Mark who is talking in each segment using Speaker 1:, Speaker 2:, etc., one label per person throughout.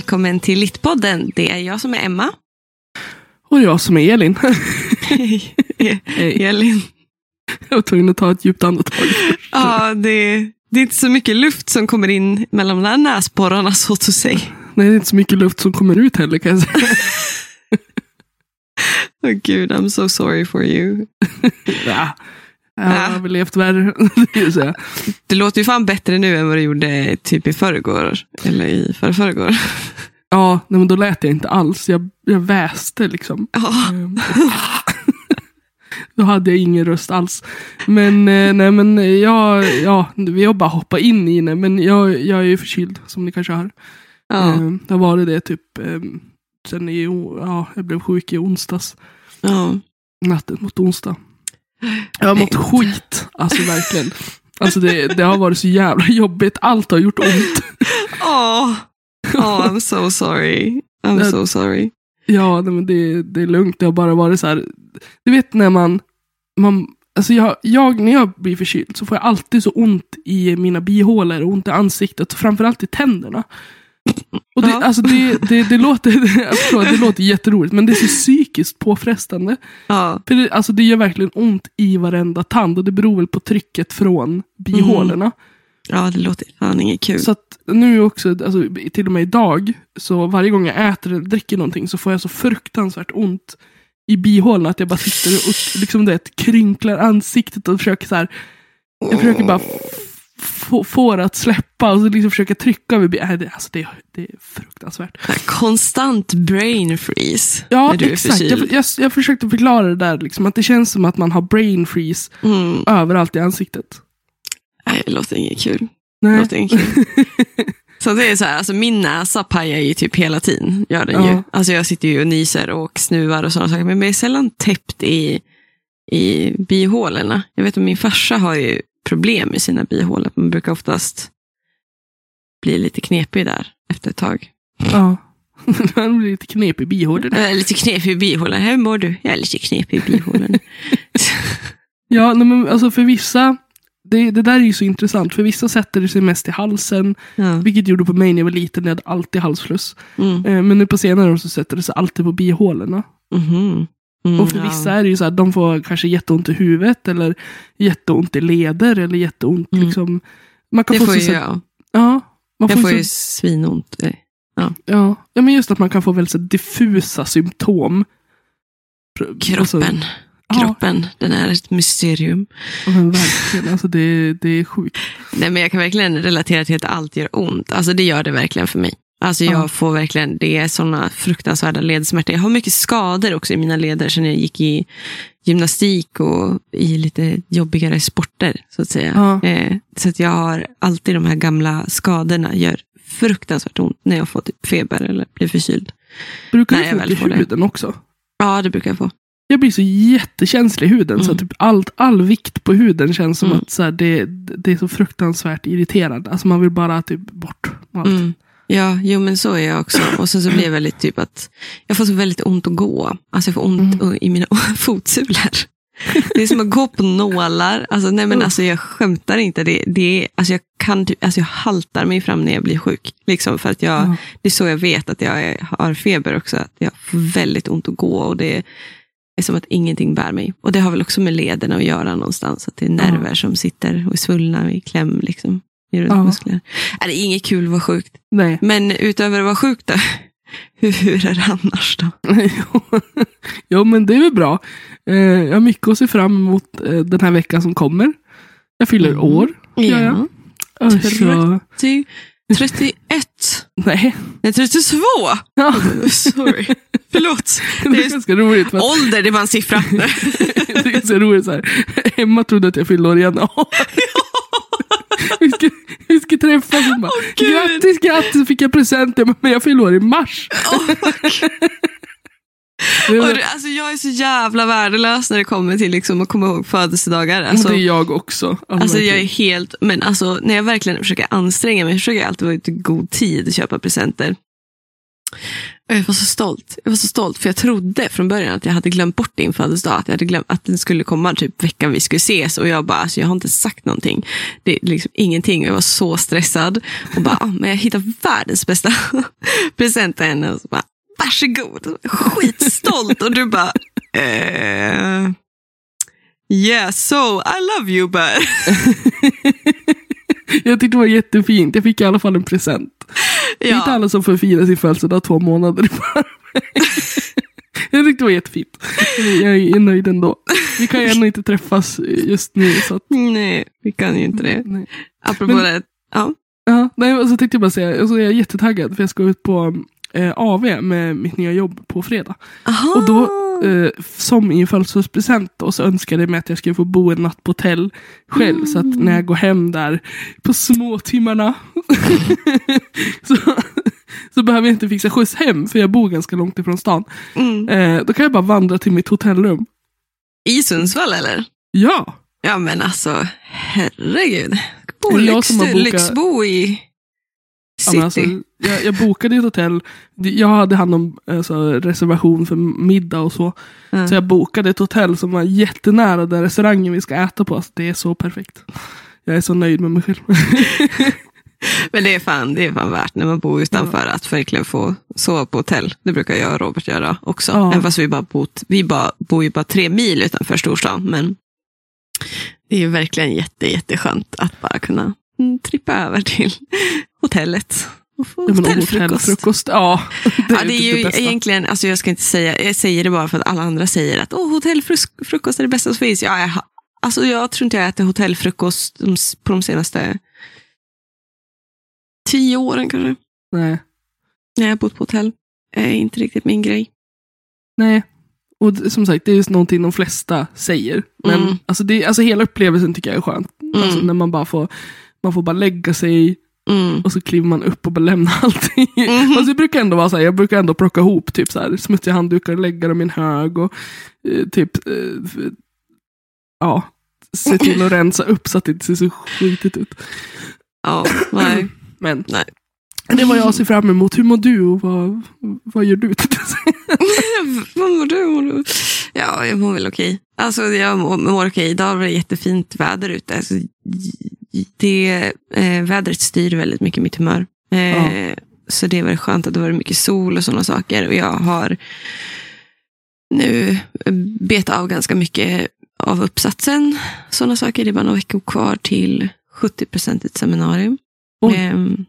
Speaker 1: Välkommen till Littpodden. Det är jag som är Emma.
Speaker 2: Och jag som är Elin.
Speaker 1: Hej. Elin.
Speaker 2: Jag var tvungen att ta ett djupt andetag.
Speaker 1: Ja, det, det är inte så mycket luft som kommer in mellan de där näsborrarna så att säga.
Speaker 2: Nej, det är inte så mycket luft som kommer ut heller kan jag säga.
Speaker 1: Åh gud, I'm so sorry for you.
Speaker 2: Ja. Jag har väl levt värre. det jag
Speaker 1: låter ju fan bättre nu än vad det gjorde typ i förrgår. Eller i förra förrgår.
Speaker 2: Ja, nej, men då lät jag inte alls. Jag, jag väste liksom.
Speaker 1: Ja.
Speaker 2: Då hade jag ingen röst alls. Men, eh, nej, men jag, ja, vi har bara hoppat in i det. Men jag, jag är ju förkyld, som ni kanske hör.
Speaker 1: Ja.
Speaker 2: Ehm, Det har varit det typ ehm, sen i, ja, jag blev sjuk i onsdags.
Speaker 1: ja.
Speaker 2: Natten mot onsdag. Jag har mått skit, alltså verkligen. Alltså det, det har varit så jävla jobbigt. Allt har gjort ont.
Speaker 1: Åh, Åh, I'm so sorry. I'm
Speaker 2: Det-
Speaker 1: so sorry.
Speaker 2: Ja, men det, det är lugnt. Det har bara varit så här. Du vet när man, man alltså jag, jag, när jag blir förkyld så får jag alltid så ont i mina bihålor och ont i ansiktet. Framförallt i tänderna. Och det,
Speaker 1: Ja.
Speaker 2: alltså det, det, det, låter, förstår, det låter jätteroligt men det är så psykiskt påfrestande.
Speaker 1: Ja,
Speaker 2: För det, alltså det gör verkligen ont i varenda tand och det beror väl på trycket från bihålorna.
Speaker 1: ja, det låter fan inget kul.
Speaker 2: Så att nu också, alltså, till och med idag, så varje gång jag äter eller dricker någonting så får jag så fruktansvärt ont i bihålorna att jag bara sitter och liksom det, krynklar ansiktet och försöker så här, jag försöker bara få, få det att släppa och så liksom försöka trycka över Nej, det, alltså det, det är fruktansvärt.
Speaker 1: Konstant brain freeze.
Speaker 2: Ja, exakt. Jag, jag, jag försökte förklara det där, liksom, att det känns som att man har brain freeze
Speaker 1: Mm.
Speaker 2: överallt i ansiktet.
Speaker 1: Nej, det låter inget kul.
Speaker 2: Nej.
Speaker 1: låter inget kul. Så det är så här, alltså min näsa pajar ju typ hela tiden. Gör den
Speaker 2: Ja.
Speaker 1: ju. Alltså jag sitter ju och nyser och snuvar och sådana saker. Men jag är sällan täppt i, i bihålorna. Jag vet att min farsa har ju problem med sina bihålor. Man brukar oftast bli lite knepig där efter ett tag.
Speaker 2: Ja. Man blir lite knepig i bihålorna.
Speaker 1: Jag är lite knepig i bihålorna. Hur mår du? Jag är lite knepig i bihålorna.
Speaker 2: Ja, men alltså för vissa, det, det där är ju så intressant. För vissa sätter det sig mest i halsen,
Speaker 1: ja.
Speaker 2: vilket gjorde på mig när jag var liten, jag hade alltid halsfluss.
Speaker 1: mm.
Speaker 2: Eh, men nu på senare år så sätter det sig alltid på bihålorna.
Speaker 1: Mhm. Mm,
Speaker 2: och för
Speaker 1: ja.
Speaker 2: vissa är det ju så här, de får kanske jätteont i huvudet, eller jätteont i leder, eller jätteont
Speaker 1: Mm.
Speaker 2: liksom. Man kan
Speaker 1: Det
Speaker 2: få
Speaker 1: får
Speaker 2: så,
Speaker 1: ju
Speaker 2: så,
Speaker 1: jag.
Speaker 2: ja, man
Speaker 1: Jag
Speaker 2: får
Speaker 1: får
Speaker 2: så,
Speaker 1: ju svinont.
Speaker 2: ja, ja, men just att man kan få väldigt så diffusa symptom. Pr- alltså,
Speaker 1: Kroppen.
Speaker 2: ja,
Speaker 1: Kroppen, den är ett mysterium.
Speaker 2: men verkligen, alltså det, det är sjukt.
Speaker 1: Nej, men jag kan verkligen relatera till att allt gör ont. Alltså det gör det verkligen för mig. Alltså jag
Speaker 2: Ja.
Speaker 1: får verkligen, det är sådana fruktansvärda ledsmärtor. Jag har mycket skador också i mina leder sen jag gick i gymnastik och i lite jobbigare sporter. Så att säga.
Speaker 2: Ja.
Speaker 1: Eh, så att jag har alltid de här gamla skadorna. gör fruktansvärt ont när jag får typ feber eller blir förkyld.
Speaker 2: Brukar du få ont i huden också?
Speaker 1: Ja, det brukar jag få.
Speaker 2: Jag blir så jättekänslig i huden. Så
Speaker 1: Mm.
Speaker 2: att typ allt, all vikt på huden känns som
Speaker 1: Mm.
Speaker 2: att så här, det, det är så fruktansvärt irrterande. Alltså man vill bara typ bort allt.
Speaker 1: Mm. Ja, jo men så är jag också. Och sen så blir jag väldigt typ att jag får så väldigt ont att gå. Alltså jag får ont
Speaker 2: Mm.
Speaker 1: i mina fotsulor. Det är som att gå på nålar. Alltså, nej men
Speaker 2: Mm.
Speaker 1: alltså jag skämtar inte. Det, det alltså jag, kan typ, alltså jag haltar mig fram när jag blir sjuk. Liksom för att jag,
Speaker 2: Ja.
Speaker 1: Det är så jag vet att jag har feber också. Att jag får väldigt ont att gå. Och det är som att ingenting bär mig. Och det har väl också med lederna att göra någonstans. Att det är nerver som sitter och är svullna i kläm. Liksom, i
Speaker 2: Ja.
Speaker 1: Äh, det är inget kul att vara sjukt.
Speaker 2: Nej.
Speaker 1: Men utöver att vara sjuk då? Hur, hur är det annars då?
Speaker 2: Jo. men det är väl bra. Eh, jag har mycket att se fram emot eh, den här veckan som kommer. Jag fyller
Speaker 1: Mm.
Speaker 2: år. gör jag. Och så,
Speaker 1: 30, 31.
Speaker 2: nej.
Speaker 1: Nej, 32.
Speaker 2: Ja.
Speaker 1: Sorry. Förlåt.
Speaker 2: Det
Speaker 1: Det
Speaker 2: är
Speaker 1: är
Speaker 2: ganska roligt. Att,
Speaker 1: ålder, det är bara en siffra.
Speaker 2: det är ganska roligt så här. Emma trodde att jag fyllde år vi, ska, vi ska träffas. Och bara,
Speaker 1: Gud.
Speaker 2: grattis, grattis. Fick jag present. Jag bara, Men jag fyller i mars.
Speaker 1: Oh Och det- alltså, jag är så jävla värdelös när det kommer till liksom, att komma ihåg födelsedagar. Alltså,
Speaker 2: det är jag också. Alltså,
Speaker 1: Alltså jag är helt, men alltså när jag verkligen försöker anstränga mig, försöker jag alltid vara ute i god tid och köpa presenter. Jag var så stolt. Jag var så stolt för jag trodde från början att jag hade glömt bort din födelsedag. Att jag hade glömt att den skulle komma typ veckan vi skulle ses. Och jag bara, alltså jag har inte sagt någonting. Det är liksom ingenting. Jag var så stressad. Och bara, ah, men jag hittade världens bästa present till henne. Och så bara, varsågod. Skitstolt. Och du bara, eh, yeah so I love you but.
Speaker 2: Jag tyckte det var jättefint. Jag fick i alla fall en present. Det är inte
Speaker 1: ja.
Speaker 2: alla som får fira sin födelsedag två månader i förväg. Jag tyckte det var jättefint. Jag är nöjd ändå. Vi kan ju ändå inte träffas just nu. Så att,
Speaker 1: Nej, vi kan ju inte det.
Speaker 2: nej.
Speaker 1: Apropå
Speaker 2: Men-
Speaker 1: det. Ja.
Speaker 2: Ja, nej, och så tänkte jag bara säga, alltså, jag är jättetaggad för jag ska ut på eh, AV med mitt nya jobb på fredag.
Speaker 1: Aha.
Speaker 2: Och då, eh, som i en födelsedagspresent, då, så önskade jag mig att jag skulle få bo en natt på hotell själv. Så att när jag går hem där på småtimmarna så, så behöver jag inte fixa skjuts hem, för jag bor ganska långt ifrån stan.
Speaker 1: mm.
Speaker 2: Eh, då kan jag bara vandra till mitt hotellrum.
Speaker 1: I Sundsvall eller?
Speaker 2: Ja!
Speaker 1: Ja men alltså, herregud. Bo lyxbo i city.
Speaker 2: men alltså, jag, jag bokade ett hotell. Jag hade hand om alltså, reservation för middag och så.
Speaker 1: Ja.
Speaker 2: Så jag bokade ett hotell som var jättenära den restaurangen vi ska äta på. Alltså, det är så perfekt. Jag är så nöjd med mig själv.
Speaker 1: Men det är, fan, det är fan värt när man bor utanför att verkligen få sova på hotell. Det brukar jag och Robert göra också.
Speaker 2: Ja.
Speaker 1: Även fast vi, bara bott, vi bara, bor ju bara tre mil utanför storstan. Men det är ju verkligen jätte, jätteskönt att bara kunna mm, trippa över till hotellet. Och få
Speaker 2: Ja,
Speaker 1: hotellfrukost.
Speaker 2: hotellfrukost. Ja, det är,
Speaker 1: Ja, det är
Speaker 2: typ
Speaker 1: ju
Speaker 2: bästa.
Speaker 1: egentligen, alltså jag ska inte säga, jag säger det bara för att alla andra säger att oh, hotellfrukost är det bästa som finns. Ja, jag, alltså jag tror inte jag ätit hotellfrukost på de senaste tio åren kanske.
Speaker 2: Nej.
Speaker 1: När jag har bott på hotell. är inte riktigt min grej.
Speaker 2: Nej. Och som sagt, det är just någonting de flesta säger. Men
Speaker 1: Mm.
Speaker 2: alltså, det, alltså hela upplevelsen tycker jag är skön.
Speaker 1: Mm.
Speaker 2: Alltså, när man bara får, man får bara lägga sig
Speaker 1: Mm.
Speaker 2: och så kliver man upp och bara lämnar allting.
Speaker 1: Mhm.
Speaker 2: Alltså, det brukar ändå vara så här, jag brukar ändå plocka ihop typ så här, smutsiga handdukar och lägga dem i en hög. Och, eh, typ, eh, f- ja, se till att rensa upp så att det inte ser så skitigt ut.
Speaker 1: Ja, nej.
Speaker 2: Men
Speaker 1: Nej.
Speaker 2: det var jag ser fram emot. Hur mår du och vad, vad gör du?
Speaker 1: Vad mår du? Mår du? Ja, jag mår väl okej. Alltså, jag mår, mår okej. Idag var det jättefint väder ute. Alltså, det, eh, vädret styr väldigt mycket mitt humör. Eh, Så det var skönt att det var mycket sol och sådana saker. Och jag har nu betat av ganska mycket av uppsatsen. Sådana saker. Det är bara några veckor kvar till 70 procent ett seminarium.
Speaker 2: Oj.
Speaker 1: Ehm,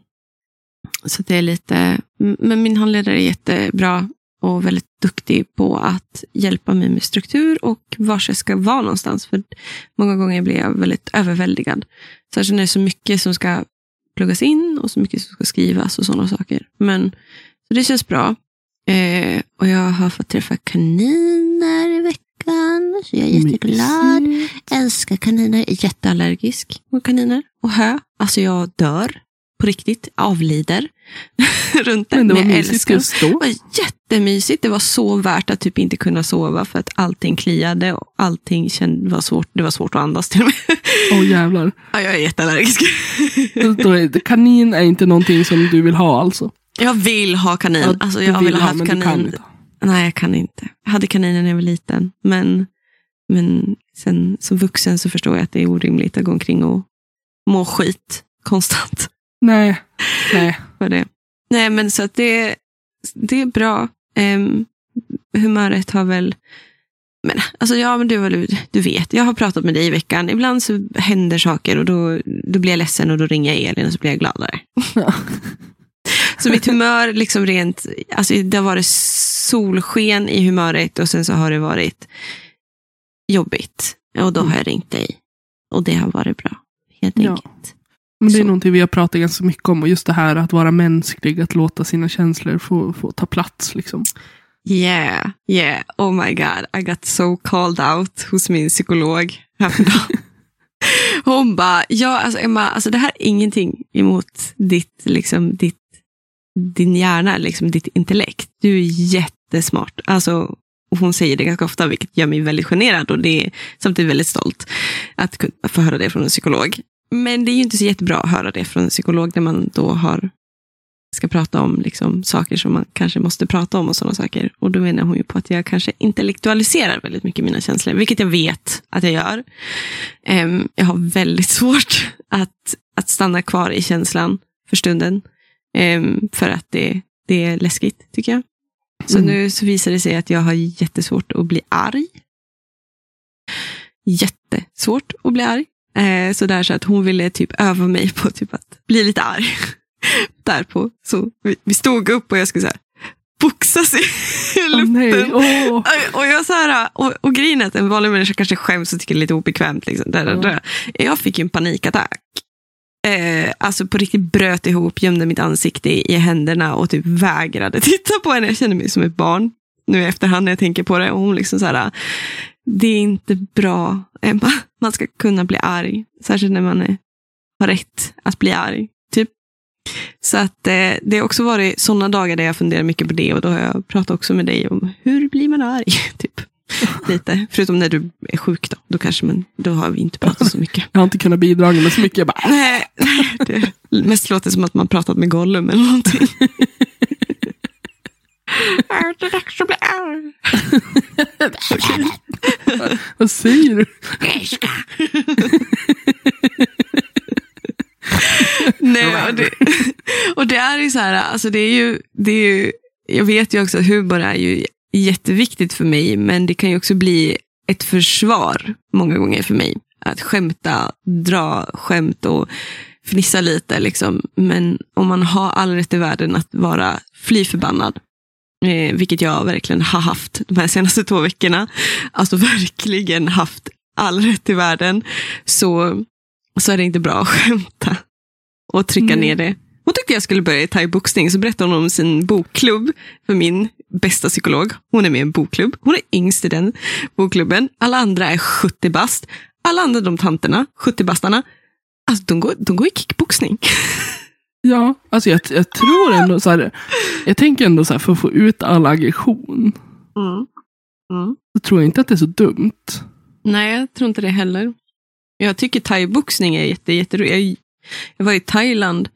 Speaker 1: så det är lite, men min handledare är jättebra och väldigt duktig på att hjälpa mig med struktur och var jag ska vara någonstans. För många gånger blir jag väldigt överväldigad. Särskilt när det är så mycket som ska pluggas in och så mycket som ska skrivas och sådana saker. Men så det känns bra. Eh, och jag har fått träffa kaniner i veckan. Så jag är jätteglad.
Speaker 2: Mysigt.
Speaker 1: Älskar kaniner. Är jätteallergisk mot kaniner. Och hö. Alltså jag dör. På riktigt. Avlider. Runt det.
Speaker 2: Men det var mysigt just
Speaker 1: Det
Speaker 2: då.
Speaker 1: var jättemysigt. Det var så värt att typ inte kunna sova för att allting kliade och allting känd, var svårt. Det var svårt att andas till och med.
Speaker 2: Åh jävlar.
Speaker 1: Ja, jag är jätteallergisk.
Speaker 2: Kanin är inte någonting som du vill ha alltså?
Speaker 1: Jag vill ha kanin.
Speaker 2: Ja,
Speaker 1: alltså, jag vill ha
Speaker 2: ha,
Speaker 1: haft
Speaker 2: men
Speaker 1: kanin.
Speaker 2: kan inte.
Speaker 1: Nej, jag kan inte. Jag hade kaniner när jag var liten. Men, men sen som vuxen så förstår jag att det är orimligt att gå omkring och må skit konstant.
Speaker 2: Nej. Nej.
Speaker 1: För det. Nej, men så att det, det är bra. Um, humöret har väl... Men, alltså, ja, men du, du, du vet, jag har pratat med dig i veckan. Ibland så händer saker och då, då blir jag ledsen och då ringer jag Elin och så blir jag gladare.
Speaker 2: Ja.
Speaker 1: Så mitt humör, liksom rent, alltså det har varit solsken i humöret och sen så har det varit jobbigt. Och då har jag ringt dig. Och det har varit bra. Helt
Speaker 2: Ja. Men det är
Speaker 1: Så.
Speaker 2: någonting vi har pratat ganska mycket om. Och just det här att vara mänsklig, att låta sina känslor få, få ta plats. Liksom.
Speaker 1: Yeah, yeah. Oh my god. I got so called out hos min psykolog häromdagen. Hon bara, ja alltså Emma, alltså det här är ingenting emot ditt, liksom, ditt, din hjärna, liksom ditt intellekt. Du är jättesmart. Alltså, och hon säger det ganska ofta, vilket gör mig väldigt generad och det är samtidigt väldigt stolt att kunna få höra det från en psykolog. Men det är ju inte så jättebra att höra det från en psykolog när man då har ska prata om liksom, saker som man kanske måste prata om och sådana saker. Och då menar hon ju på att jag kanske intellektualiserar väldigt mycket mina känslor, vilket jag vet att jag gör. Um, jag har väldigt svårt att, att stanna kvar i känslan för stunden. Um, för att det, det är läskigt, tycker jag. Så
Speaker 2: Mm.
Speaker 1: nu så visar det sig att jag har jättesvårt att bli arg. Jättesvårt att bli arg. Eh, så där så att hon ville typ öva mig på typ att bli lite arg. Därpå. Så vi, vi stod upp och jag skulle så här boxas i luften.
Speaker 2: nej, åh.
Speaker 1: Och- jag så här, och, och grejen är att en vanlig människa kanske skäms och tycker det är lite obekvämt. Liksom, där, där, där. Jag fick ju en panikattack. Eh, alltså på riktigt bröt ihop, gömde mitt ansikte i, i händerna och typ vägrade titta på henne. Jag kände mig som ett barn nu i efterhand när jag tänker på det. Och hon liksom så här, det är inte bra. Eh, man- Man ska kunna bli arg, särskilt när man är, har rätt att bli arg. Typ. Så att eh, det har också varit sådana dagar där jag funderar mycket på det och då har jag pratat också med dig om hur blir man arg? Typ. Lite. Förutom när du är sjuk då. Då kanske man, då har vi inte pratat så mycket.
Speaker 2: Jag har inte kunnat bidra med så mycket. Jag bara,
Speaker 1: Nej, nej, det mest låter som att man pratat med Gollum eller någonting. Är det dags att bli arg?
Speaker 2: vad säger du?
Speaker 1: Nej, och det, och det är ju så här, alltså det är ju, det är ju, jag vet ju också att humor är ju jätteviktigt för mig, men det kan ju också bli ett försvar många gånger för mig. Att skämta, dra skämt och fnissa lite. Liksom. Men om man har all rätt i världen att vara fly förbannad, eh, vilket jag verkligen har haft de här senaste två veckorna, alltså verkligen haft all rätt i världen, så, så är det inte bra att skämta och trycka
Speaker 2: Mm.
Speaker 1: ner det. Hon tyckte jag skulle börja i thaiboxning, så berättade hon om sin bokklubb för min bästa psykolog. Hon är med i en bokklubb. Hon är yngst i den bokklubben. Alla andra är 70 bast. Alla andra de tanterna, 70-bastarna, alltså de går, de går i kickboxning.
Speaker 2: Ja, alltså jag, jag tror ändå så här. Jag tänker ändå så här, för att få ut all aggression.
Speaker 1: Mm. Mm.
Speaker 2: Så tror jag inte att det är så dumt.
Speaker 1: Nej, jag tror inte det heller. Jag tycker thaiboxning är jätte, jätteroligt. Jag, jag var i Thailand,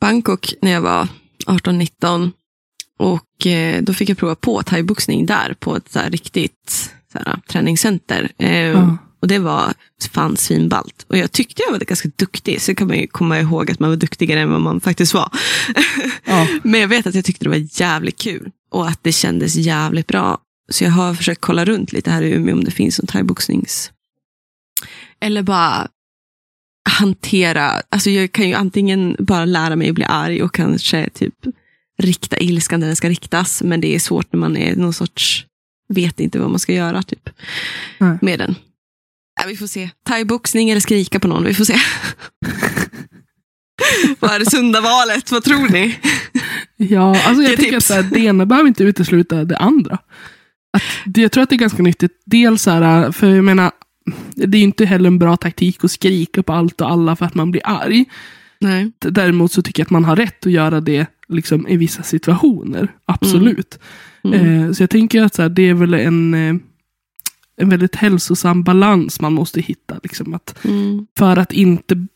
Speaker 1: Bangkok, när jag var 18-19. Och eh, då fick jag prova på thaiboxning där på ett så riktigt så här, träningscenter. Eh,
Speaker 2: Ja.
Speaker 1: Och det var fan svinballt. Och jag tyckte jag var ganska duktig. Så kan man ju komma ihåg att man var duktigare än vad man faktiskt var.
Speaker 2: Ja.
Speaker 1: Men jag vet att jag tyckte det var jävligt kul. Och att det kändes jävligt bra. Så jag har försökt kolla runt lite här i Umeå om det finns en thaiboxnings... Eller bara hantera. Alltså jag kan ju antingen bara lära mig att bli arg och kanske typ rikta ilskan där den ska riktas. Men det är svårt när man är någon sorts, vet inte vad man ska göra typ
Speaker 2: Nej.
Speaker 1: med den. Ja, vi får se. Thaiboxning eller skrika på någon, vi får se. vad är det sunda valet? Vad tror ni?
Speaker 2: Ja, alltså jag att
Speaker 1: tips.
Speaker 2: här, det ena behöver inte utesluta det andra. Att jag tror att det är ganska nyttigt. Dels så här, för jag menar, det är ju inte heller en bra taktik att skrika på allt och alla för att man blir arg.
Speaker 1: Nej.
Speaker 2: Däremot så tycker jag att man har rätt att göra det liksom, i vissa situationer. Absolut.
Speaker 1: Mm.
Speaker 2: Eh, så jag tänker att så här, det är väl en, eh, en väldigt hälsosam balans man måste hitta. Liksom, att
Speaker 1: Mm.
Speaker 2: för att inte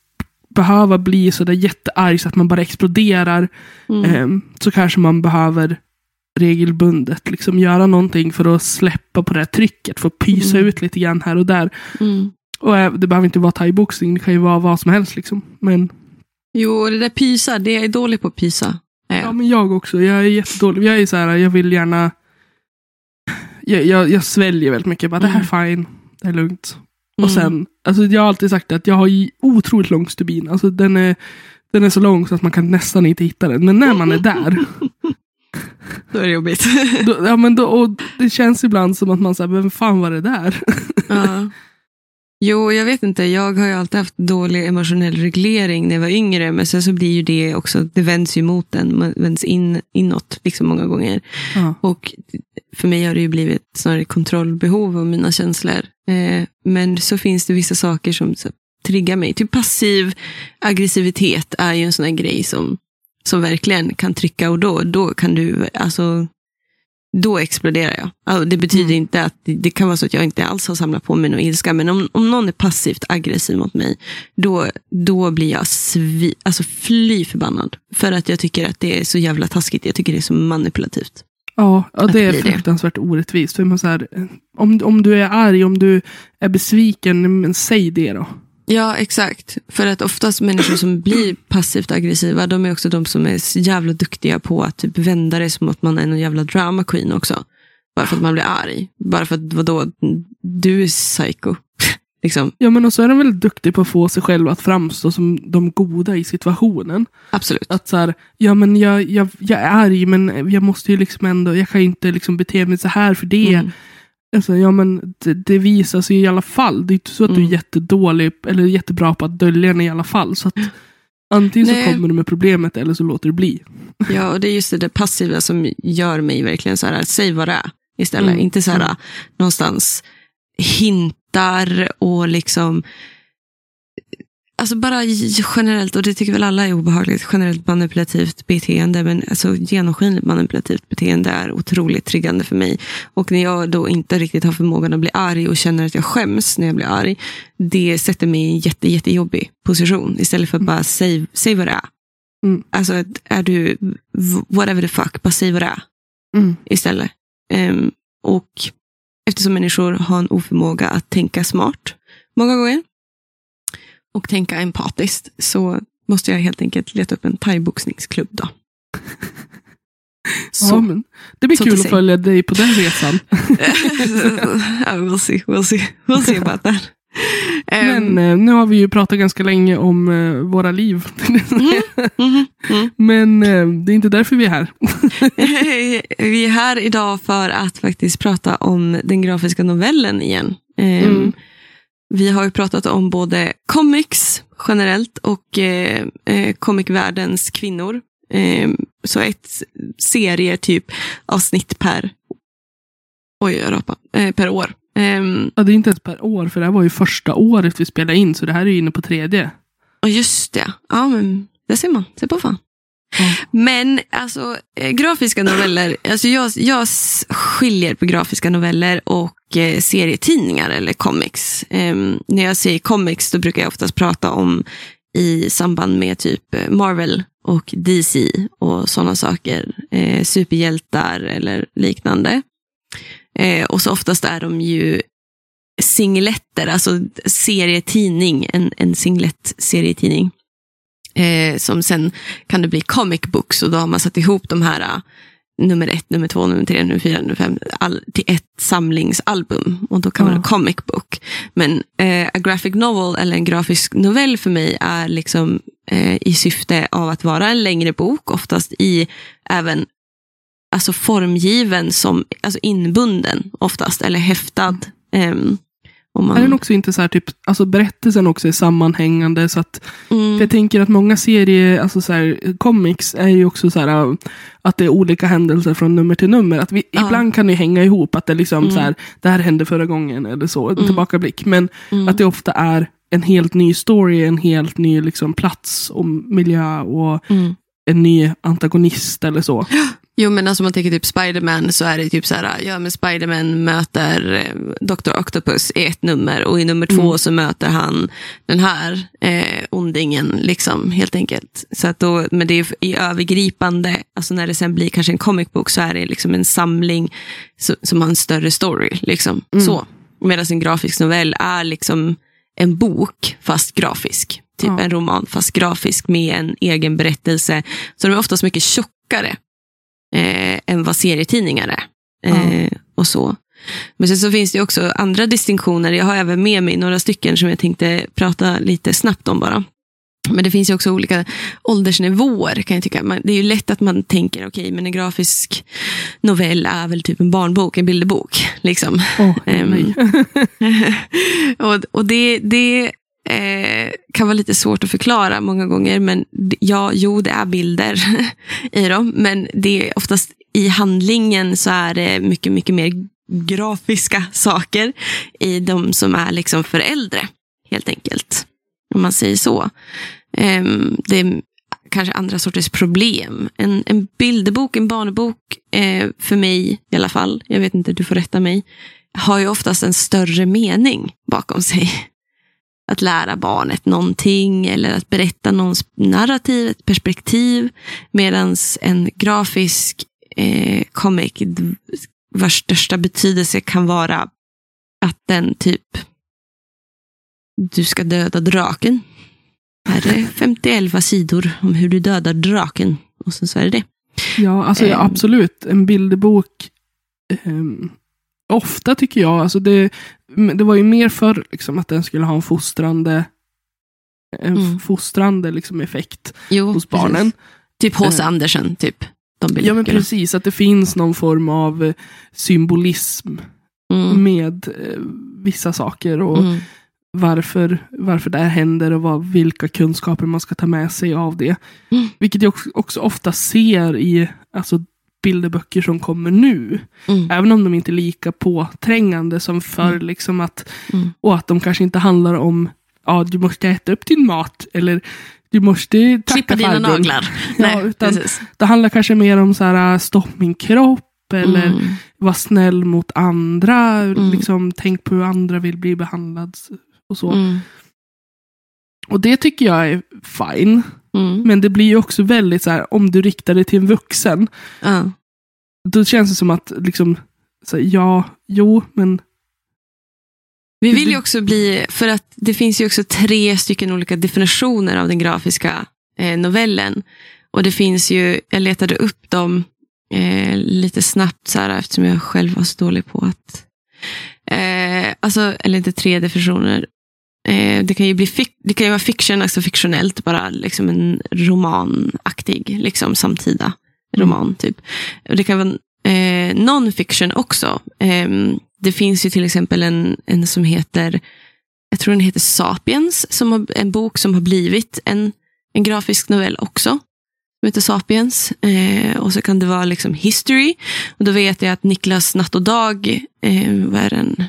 Speaker 2: behöva bli så där jättearg så att man bara exploderar.
Speaker 1: Mm.
Speaker 2: eh, så kanske man behöver regelbundet liksom göra någonting för att släppa på det här trycket. För att pysa
Speaker 1: Mm.
Speaker 2: ut lite grann här och där.
Speaker 1: Mm.
Speaker 2: Och eh, det behöver inte vara thaiboxning, det kan ju vara vad som helst. Liksom. Men,
Speaker 1: Jo, det där pysa, det är dålig på att pysa.
Speaker 2: Ja, men jag också, jag är jättedålig. Jag är så här, jag vill gärna... Jag, jag, jag sväljer väldigt mycket. Bara, Det här är fine, det är lugnt. Och
Speaker 1: Mm.
Speaker 2: sen, alltså jag har alltid sagt att jag har otroligt lång stubin. Alltså den är, den är så lång så att man kan nästan inte hitta den. Men när man är där,
Speaker 1: Då är det jobbigt.
Speaker 2: då, ja, men då, och det känns ibland som att man säger, vem fan var det där?
Speaker 1: ja. Jo, jag vet inte. Jag har ju alltid haft dålig emotionell reglering när jag var yngre. Men sen så blir ju det också, det vänds ju mot den. Man vänds in, inåt liksom många gånger.
Speaker 2: Ja.
Speaker 1: Och för mig har det ju blivit snarare kontrollbehov av mina känslor. Eh, men så finns det vissa saker som så, triggar mig. Typ passiv aggressivitet är ju en sån här grej som, som verkligen kan trycka och då, då kan du, alltså då exploderar jag. Alltså, det betyder
Speaker 2: Mm.
Speaker 1: inte att det, kan vara så att jag inte alls har samlat på mig någon ilska. Men om, om någon är passivt aggressiv mot mig, då, då blir jag svi, alltså fly förbannad. För att jag tycker att det är så jävla taskigt. Jag tycker det är så manipulativt.
Speaker 2: Ja, ja det är
Speaker 1: bli det.
Speaker 2: fruktansvärt orättvist. För man så här, om, om du är arg, om du är besviken, men säg det då.
Speaker 1: Ja, exakt. För att oftast människor som blir passivt aggressiva, de är också de som är så jävla duktiga på att typ vända det som att man är en jävla drama queen också. Bara för att man blir arg. Bara för att vadå, du är psycho. liksom,
Speaker 2: Ja, men och så är de väldigt duktiga på att få sig själva att framstå som de goda i situationen.
Speaker 1: absolut.
Speaker 2: Att så här, ja men jag, jag, jag är arg, men jag måste ju liksom ändå, jag kan ju inte liksom bete mig så här för det.
Speaker 1: Mm.
Speaker 2: Alltså, ja men det, det visar sig i alla fall. Det är inte så att du
Speaker 1: Mm.
Speaker 2: är jättedålig, eller jättebra på att dölja det i alla fall. Så att antingen
Speaker 1: Nej.
Speaker 2: så kommer du med problemet eller så låter du bli.
Speaker 1: Ja, och det är just det där passiva som gör mig verkligen så här, säg vad det är istället.
Speaker 2: Mm.
Speaker 1: Inte så här, någonstans hintar och liksom Alltså bara generellt, och det tycker väl alla är obehagligt, generellt manipulativt beteende, men alltså genomskinligt manipulativt beteende är otroligt triggande för mig. Och när jag då inte riktigt har förmågan att bli arg och känner att jag skäms när jag blir arg, det sätter mig i en jätte, jättejobbig position istället för att bara säg, säg vad det är.
Speaker 2: Mm.
Speaker 1: Alltså är du whatever the fuck, bara säg vad det är
Speaker 2: Mm.
Speaker 1: istället. Ehm, och eftersom människor har en oförmåga att tänka smart många gånger och tänka empatiskt så måste jag helt enkelt leta upp en thaiboxningsklubb då.
Speaker 2: Ja,
Speaker 1: Så.
Speaker 2: men det blir kul att följa dig på den resan.
Speaker 1: ja, we'll see, we'll see, we'll see about that. Ehm,
Speaker 2: Men eh, nu har vi ju pratat ganska länge om eh, våra liv.
Speaker 1: mhm, mm.
Speaker 2: Men eh, det är inte därför vi är här.
Speaker 1: Vi är här idag för att faktiskt prata om den grafiska novellen igen.
Speaker 2: Mm.
Speaker 1: Vi har ju pratat om både comics generellt och eh, eh, comicvärldens kvinnor. Ehm, så ett serie typ avsnitt per, oj, jag eh, per år. Ehm,
Speaker 2: Ja, det är inte ens per år, för det här var ju första året vi spelade in, så det här är ju inne på tredje.
Speaker 1: och just det, ja men det ser man, se på fan.
Speaker 2: Ja.
Speaker 1: Men alltså eh, grafiska noveller, alltså jag, jag skiljer på grafiska noveller och eh, Eh, serietidningar eller comics. Ehm, när jag säger comics då brukar jag oftast prata om i samband med typ eh, Marvel och DC och sådana saker. Eh, superhjältar eller liknande. Eh, och så oftast är de ju singletter, alltså serietidning, en, en singlett serietidning. Eh, som sen kan det bli comic books och då har man satt ihop de här eh, nummer ett, nummer två, nummer tre, nummer fyra, nummer fem all, till ett samlingsalbum. Och då kan man
Speaker 2: Ja.
Speaker 1: ha comic book. Men eh, a graphic novel eller en grafisk novell för mig är liksom eh, i syfte av att vara en längre bok, oftast i även alltså formgiven som alltså inbunden oftast, eller häftad. Ehm, om man,
Speaker 2: Är den också inte så här, typ, alltså berättelsen också är sammanhängande, så att
Speaker 1: Mm.
Speaker 2: Jag tänker att många serier, alltså så här, comics, är ju också så här, äh, att det är olika händelser från nummer till nummer. Att vi,
Speaker 1: Ja.
Speaker 2: Ibland kan det hänga ihop, att det liksom
Speaker 1: Mm.
Speaker 2: så här, det här hände förra gången, eller så, en
Speaker 1: Mm.
Speaker 2: tillbakablick. Men
Speaker 1: Mm.
Speaker 2: att det ofta är en helt ny story, en helt ny liksom, plats och miljö och
Speaker 1: Mm.
Speaker 2: en ny antagonist eller så.
Speaker 1: Jo men alltså om man tänker typ Spiderman så är det typ så här, ja men Spiderman möter eh, Dr. Octopus i ett nummer och i nummer två
Speaker 2: Mm.
Speaker 1: så möter han den här eh, ondingen liksom helt enkelt. Så att då, men det är i övergripande, alltså när det sen blir kanske en comic book så är det liksom en samling som, som har en större story. Liksom.
Speaker 2: Mm.
Speaker 1: Så. Medan en grafisk novell är liksom en bok fast grafisk. Typ
Speaker 2: Ja.
Speaker 1: en roman fast grafisk med en egen berättelse. Så de är oftast mycket tjockare eh, än vad serietidningar är. Eh, och så. Men sen så finns det också andra distinktioner. Jag har även med mig några stycken som jag tänkte prata lite snabbt om bara. Men det finns ju också olika åldersnivåer kan jag tycka. Det är ju lätt att man tänker, okej, men en grafisk novell är väl typ en barnbok, en bilderbok. Liksom.
Speaker 2: Nej.
Speaker 1: och och det, det eh, kan vara lite svårt att förklara många gånger. Men ja, jo, det är bilder i dem. Men det är oftast i handlingen så är det mycket, mycket mer grafiska saker i de som är liksom för äldre. Helt enkelt. Om man säger så. Ehm, det kanske andra sorters problem. En, en bilderbok, en barnbok, eh, för mig i alla fall, jag vet inte, du får rätta mig, har ju oftast en större mening bakom sig. Att lära barnet någonting eller att berätta någons narrativ, ett perspektiv. Medan en grafisk eh, comic vars största betydelse kan vara att den typ du ska döda draken. Här är 50 sidor om hur du dödar draken. Och sen så är det det.
Speaker 2: Ja, alltså ja,
Speaker 1: Ehm.
Speaker 2: absolut. En bilderbok. ehm, ofta tycker jag, alltså det, det var ju mer för liksom, att den skulle ha en fostrande, en
Speaker 1: Mm.
Speaker 2: fostrande liksom, effekt
Speaker 1: Jo,
Speaker 2: hos
Speaker 1: precis.
Speaker 2: barnen.
Speaker 1: Typ H.C.
Speaker 2: Eh.
Speaker 1: Andersen, typ.
Speaker 2: Ja men precis, att det finns någon form av eh, symbolism
Speaker 1: Mm.
Speaker 2: med eh, vissa saker och
Speaker 1: Mm.
Speaker 2: varför, varför det här händer och vad, vilka kunskaper man ska ta med sig av det.
Speaker 1: Mm.
Speaker 2: Vilket jag också, också ofta ser i alltså, bilderböcker som kommer nu.
Speaker 1: Mm.
Speaker 2: Även om de inte är lika påträngande som förr. Liksom att,
Speaker 1: Mm.
Speaker 2: och att de kanske inte handlar om ja, du måste äta upp din mat eller du måste tacka
Speaker 1: Klippa dina
Speaker 2: farbrorn.
Speaker 1: naglar.
Speaker 2: Ja,
Speaker 1: Nej,
Speaker 2: utan-
Speaker 1: precis.
Speaker 2: Det handlar kanske mer om så här, stopp min kropp eller
Speaker 1: Mm.
Speaker 2: var snäll mot andra.
Speaker 1: Mm.
Speaker 2: Liksom, tänk på hur andra vill bli behandlad. Och så.
Speaker 1: Mm.
Speaker 2: Och det tycker jag är fine.
Speaker 1: Mm.
Speaker 2: Men det blir ju också väldigt så här, om du riktar det till en vuxen.
Speaker 1: Ja.
Speaker 2: Då känns det som att, liksom, så här, ja, jo, men
Speaker 1: Vi vill ju också bli, för att det finns ju också tre stycken olika definitioner av den grafiska eh, novellen. Och det finns ju, jag letade upp dem eh, lite snabbt så här, eftersom jag själv var så dålig på att, eh, alltså, eller inte tre definitioner. Eh, det kan ju bli det kan ju vara fiction, alltså fiktionellt, bara liksom en romanaktig, liksom samtida roman typ. Och det kan vara eh, non-fiction också. Ehm, det finns ju till exempel en, en som heter, jag tror den heter Sapiens, som har, en bok som har blivit en, en grafisk novell också. Som heter Sapiens. Eh, och så kan det vara liksom history. Och då vet jag att Niklas Natt och Dag, eh, vad är den?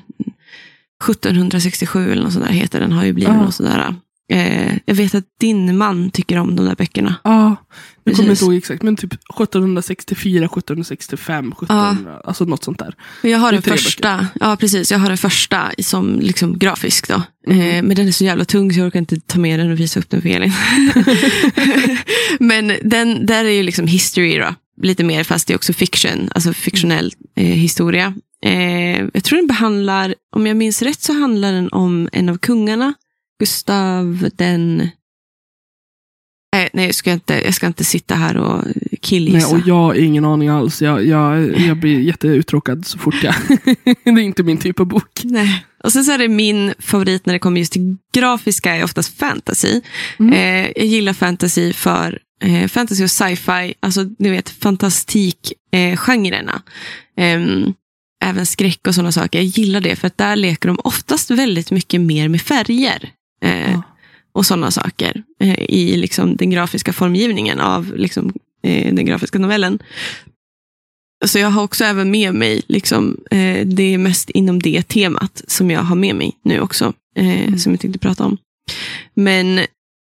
Speaker 1: 1767 eller något sånt där heter den, har ju blivit
Speaker 2: Ah.
Speaker 1: något sådär. Eh, jag vet att din man tycker om de där böckerna.
Speaker 2: ja, jag kommer inte ihåg exakt. Men typ 1764, 1765, 1700, alltså något sånt där.
Speaker 1: Jag har den första, ja precis, jag har den första som liksom grafisk då.
Speaker 2: Mm.
Speaker 1: Eh, men den är så jävla tung så jag orkar inte ta med den och visa upp den för Elin. men den, där är ju liksom history då, lite mer fast det är också fiction, alltså fiktionell eh, historia. Eh, jag tror den behandlar, om jag minns rätt så handlar den om en av kungarna, Gustav den Nej, nej jag, ska inte, jag ska inte sitta här och
Speaker 2: Nej,
Speaker 1: killgissa.
Speaker 2: och jag har ingen aning alls. Jag, jag, jag blir jätteuttråkad så fort jag... det är inte min typ av bok.
Speaker 1: Nej. Och sen så är det min favorit när det kommer just till grafiska är oftast fantasy.
Speaker 2: Mm.
Speaker 1: Eh, jag gillar fantasy för eh, fantasy och sci-fi, alltså ni vet fantastikgenrerna. Eh, genrerna. Ehm, även skräck och sådana saker. Jag gillar det för att där leker de oftast väldigt mycket mer med färger. Eh,
Speaker 2: Ja.
Speaker 1: Och sådana saker eh, i liksom, den grafiska formgivningen av liksom, eh, den grafiska novellen. Så jag har också även med mig, liksom, eh, det är mest inom det temat som jag har med mig nu också, eh,
Speaker 2: Mm.
Speaker 1: som jag tänkte prata om. Men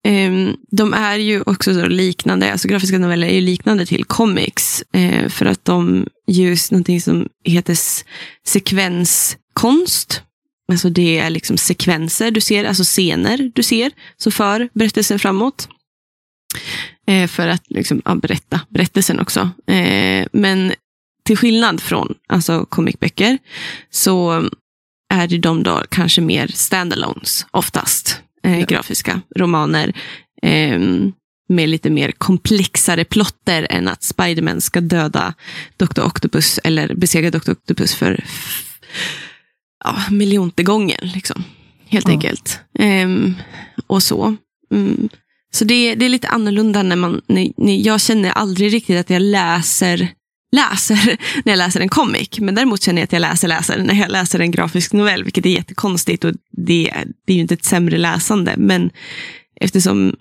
Speaker 1: Ehm, de är ju också så liknande, alltså grafiska noveller är ju liknande till comics, eh, för att de just någonting som heter sekvenskonst. Alltså det är liksom sekvenser du ser, alltså scener du ser, som för berättelsen framåt. Eh, för att liksom, ja, berätta berättelsen också. Eh, men till skillnad från alltså comicböcker så är de då kanske mer standalones oftast. Eh,
Speaker 2: Ja.
Speaker 1: Grafiska romaner. Eh, med lite mer komplexare plotter än att Spiderman ska döda Dr. Octopus eller besegra Dr. Octopus för ja, miljonte gången. Liksom. Helt
Speaker 2: Ja.
Speaker 1: enkelt. Ehm, och så. Mm. Så det, det är lite annorlunda när man, när, när jag känner aldrig riktigt att jag läser läser när jag läser en comic. Men däremot känner jag att jag läser läser när jag läser en grafisk novell, vilket är jättekonstigt och det, det är ju inte ett sämre läsande. Men eftersom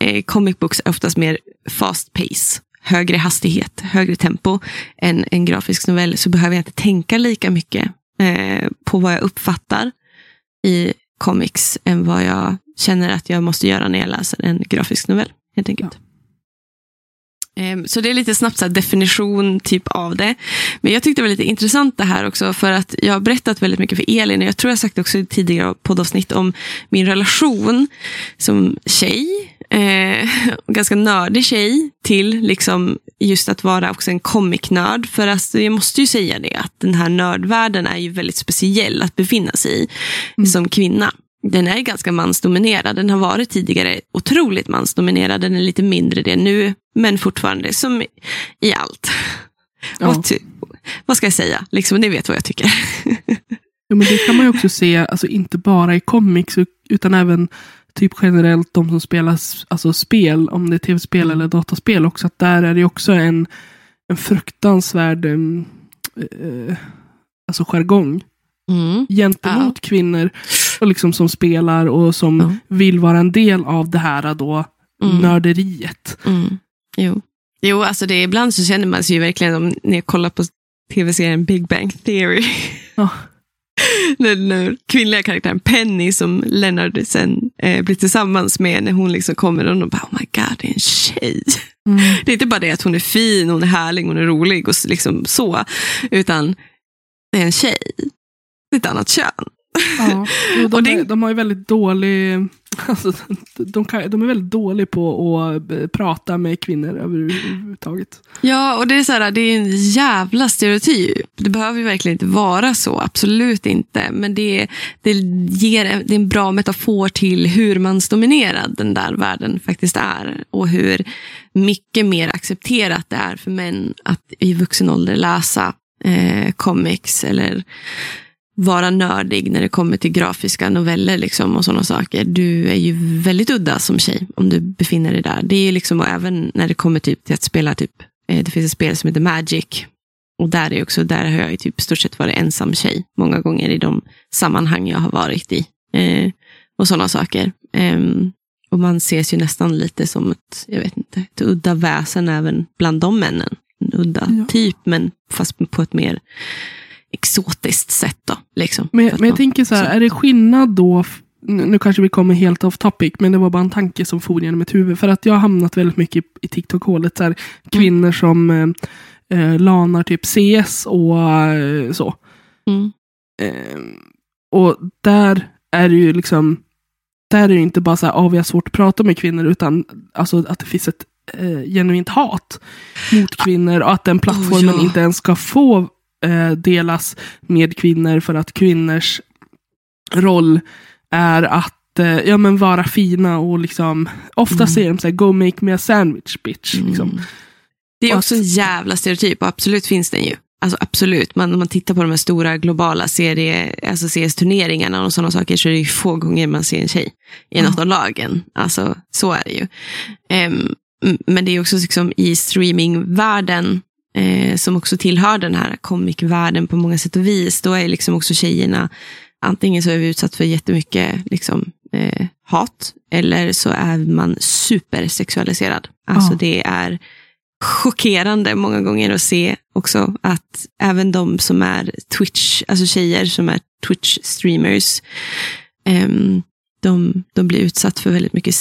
Speaker 1: eh, comic books är oftast mer fast pace, högre hastighet, högre tempo än en grafisk novell så behöver jag inte tänka lika mycket eh, på vad jag uppfattar i comics än vad jag känner att jag måste göra när jag läser en grafisk novell. Helt enkelt. Ja. Så det är lite snabbt så definition typ av det. Men jag tyckte det var lite intressant det här också för att jag har berättat väldigt mycket för Elin. och Jag tror jag sagt också i tidigare poddavsnitt om min relation som tjej. Eh, ganska nördig tjej till liksom just att vara också en comic-nörd. För alltså, jag måste ju säga det att den här nördvärlden är ju väldigt speciell att befinna sig i som kvinna. Den är ganska mansdominerad. Den har varit tidigare otroligt mansdominerad. Den är lite mindre det nu, men fortfarande som i allt.
Speaker 2: Ja.
Speaker 1: Och ty- vad ska jag säga? Liksom, ni vet vad jag tycker.
Speaker 2: Ja, men det kan man ju också se, alltså inte bara i comics, utan även typ generellt de som spelar alltså spel, om det är tv-spel
Speaker 1: Mm.
Speaker 2: eller dataspel också, att där är det också en, en fruktansvärd eh, alltså jargong
Speaker 1: Mm.
Speaker 2: gentemot kvinnor och liksom som spelar och som
Speaker 1: Ja.
Speaker 2: vill vara en del av det här då,
Speaker 1: Mm.
Speaker 2: nörderiet.
Speaker 1: Mm. Jo. jo, alltså det, ibland så känner man sig ju verkligen om när jag kollar på tv-serien Big Bang Theory.
Speaker 2: Ja.
Speaker 1: när, när kvinnliga karaktären Penny som Leonard sen eh, blir tillsammans med när hon liksom kommer och de bara oh my god, det är en tjej.
Speaker 2: Mm.
Speaker 1: Det är inte bara det att hon är fin, hon är härlig, hon är rolig och liksom så. Utan det är en tjej. Det är ett annat kön.
Speaker 2: Ja, de,
Speaker 1: Och det-
Speaker 2: de har ju väldigt dålig... Alltså, de, kan, de är väldigt dåliga på att eh, prata med kvinnor överhuvudtaget.
Speaker 1: Ja, och det är så här, det är en jävla stereotyp. Det behöver ju verkligen inte vara så, absolut inte. Men det, det ger det är en bra metafor till hur mansdominerad den där världen faktiskt är. Och hur mycket mer accepterat det är för män att i vuxen ålder läsa eh, comics eller vara nördig när det kommer till grafiska noveller liksom, och sådana saker. Du är ju väldigt udda som tjej om du befinner dig där. Det är ju liksom, och även när det kommer typ till att spela, typ, eh, det finns ett spel som heter Magic. Och där, är också, där har jag ju typ stort sett varit ensam tjej många gånger i de sammanhang jag har varit i. Eh, och sådana saker. Ehm, och man ses ju nästan lite som ett, jag vet inte, ett udda väsen även bland de männen. En udda
Speaker 2: Ja.
Speaker 1: typ, men fast på ett mer exotiskt sätt. Då, liksom.
Speaker 2: Men, men jag tänker så här,
Speaker 1: så.
Speaker 2: är det skillnad då? Nu kanske vi kommer helt off topic, men det var bara en tanke som for genom mitt huvud. För att jag har hamnat väldigt mycket i, TikTok-hålet. Här, kvinnor som eh, eh, lanar typ CS och eh, så.
Speaker 1: Mm.
Speaker 2: Eh, och där är det ju liksom, där är det inte bara så här, ah, vi har svårt att prata med kvinnor, utan alltså att det finns ett eh, genuint hat mot kvinnor och att den plattformen
Speaker 1: ja.
Speaker 2: inte ens ska få eh, delas med kvinnor för att kvinnors roll är att eh, ja, men vara fina och liksom, ofta
Speaker 1: Mm.
Speaker 2: säger de så här, go make me a sandwich bitch. Liksom.
Speaker 1: Mm. Det är
Speaker 2: Och
Speaker 1: också
Speaker 2: att-
Speaker 1: en jävla stereotyp och absolut finns den ju. Alltså absolut, man, om man tittar på de här stora globala serie, alltså CS-turneringarna och sådana saker så är det ju få gånger man ser en tjej i
Speaker 2: Ja.
Speaker 1: något av lagen. Alltså så är det ju. Ehm, m- men det är också liksom i streamingvärlden eh, som också tillhör den här comicvärlden på många sätt och vis. Då är liksom också tjejerna, antingen så är vi utsatt för jättemycket liksom, eh, hat eller så är man supersexualiserad. Alltså
Speaker 2: Ja.
Speaker 1: det är chockerande många gånger att se också att även de som är Twitch, alltså tjejer som är Twitch-streamers, ehm, de, de blir utsatt för väldigt mycket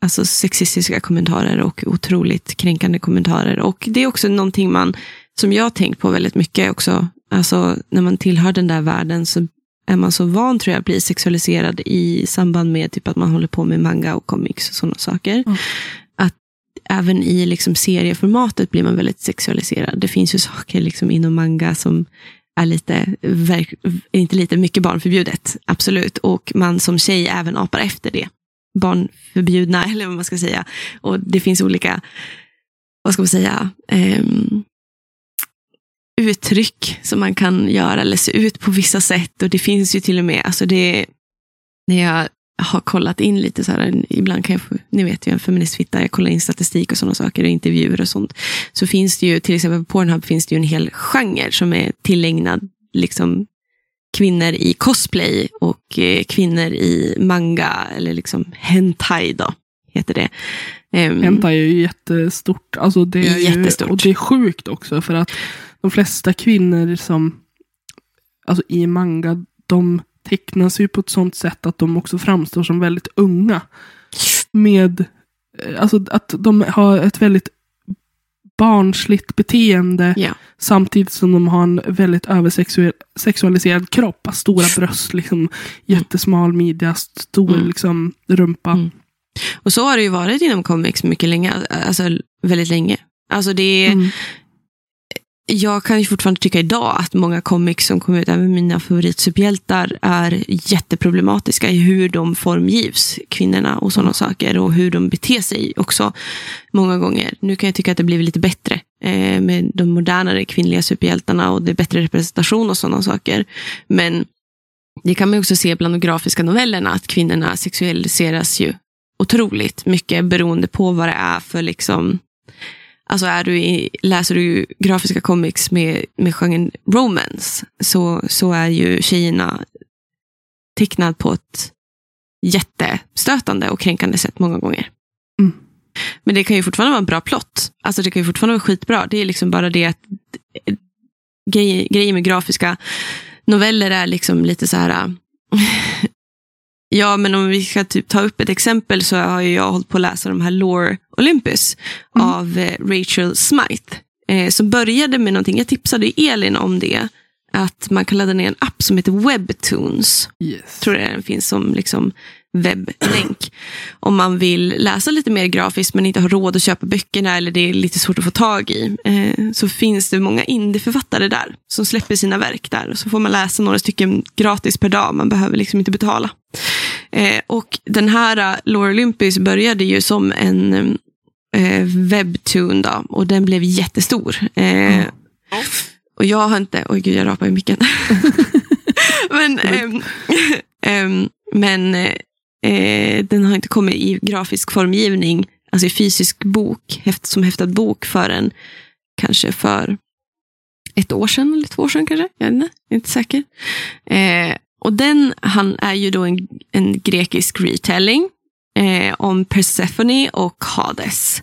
Speaker 1: alltså sexistiska kommentarer och otroligt kränkande kommentarer. Och det är också någonting man, som jag har tänkt på väldigt mycket också, alltså när man tillhör den där världen så är man så van tror jag att bli sexualiserad i samband med typ att man håller på med manga och comics och sådana saker.
Speaker 2: Mm.
Speaker 1: Att även i liksom serieformatet blir man väldigt sexualiserad. Det finns ju saker liksom inom manga som är lite, verk, inte lite mycket barnförbjudet, absolut. Och man som tjej även apar efter det. Barnförbjudna, eller vad man ska säga. Och det finns olika, vad ska man säga, ehm, uttryck som man kan göra eller se ut på vissa sätt. Och det finns ju till och med, alltså det, när jag har kollat in lite så här, ibland kan jag få, ni vet ju en feministfitta, jag kollar in statistik och sådana saker och intervjuer och sånt. Så finns det ju, till exempel på Pornhub finns det ju en hel genre som är tillägnad liksom kvinnor i cosplay och eh, kvinnor i manga eller liksom hentai då, heter det. Ehm,
Speaker 2: Hentai är ju jättestort. Alltså det är
Speaker 1: Jättestort.
Speaker 2: Ju, och det är sjukt också för att de flesta kvinnor som alltså i manga, de tecknas ju på ett sånt sätt att de också framstår som väldigt unga. Med, eh, alltså att de har ett väldigt barnsligt beteende.
Speaker 1: Ja.
Speaker 2: Samtidigt som de har en väldigt översexualiserad kropp. Alltså Stora bröst, liksom, jättesmal midja, stor
Speaker 1: Mm.
Speaker 2: liksom, rumpa.
Speaker 1: Mm. Och så har det ju varit inom comics mycket länge. Alltså väldigt länge. Alltså det är,
Speaker 2: Mm.
Speaker 1: Jag kan ju fortfarande tycka idag att många comics som kommer ut, även mina favoritsuperhjältar, är jätteproblematiska i hur de formgivs, kvinnorna och sådana saker. Och hur de beter sig också många gånger. Nu kan jag tycka att det blivit lite bättre eh, med de modernare kvinnliga superhjältarna och det är bättre representation och sådana saker. Men det kan man ju också se bland de grafiska novellerna, att kvinnorna sexualiseras ju otroligt mycket beroende på vad det är för liksom Alltså är du i, läser du grafiska comics med, med genren romance så, så är ju tjejerna tecknad på ett jättestötande och kränkande sätt många gånger.
Speaker 2: Mm.
Speaker 1: Men det kan ju fortfarande vara en bra plott. Alltså det kan ju fortfarande vara skitbra. Det är liksom bara det att grejer, grejer med grafiska noveller är liksom lite så här Ja, men om vi ska typ ta upp ett exempel så har jag hållit på att läsa de här Lore Olympus
Speaker 2: Mm.
Speaker 1: av eh, Rachel Smythe. Eh, som började med någonting, jag tipsade Elin om det, att man kan ladda ner en app som heter Webtoons.
Speaker 2: Yes.
Speaker 1: tror jag den finns som liksom webblänk. Om man vill läsa lite mer grafiskt men inte har råd att köpa böckerna eller det är lite svårt att få tag i. Eh, så finns det många indieförfattare där som släpper sina verk där. Och så får man läsa några stycken gratis per dag. Man behöver liksom inte betala. Eh, och den här uh, Laura Olympus började ju som en eh, webtoon då, och den blev jättestor. Eh, Och jag har inte, oj gud jag rapar i micken. men ehm, ehm, men eh, den har inte kommit i grafisk formgivning, alltså i fysisk bok, häft, som häftad bok förrän kanske för ett år sedan eller två år sedan kanske. Jag är inte säker. Eh, och den han är ju då en, en grekisk retelling eh, om Persephone och Hades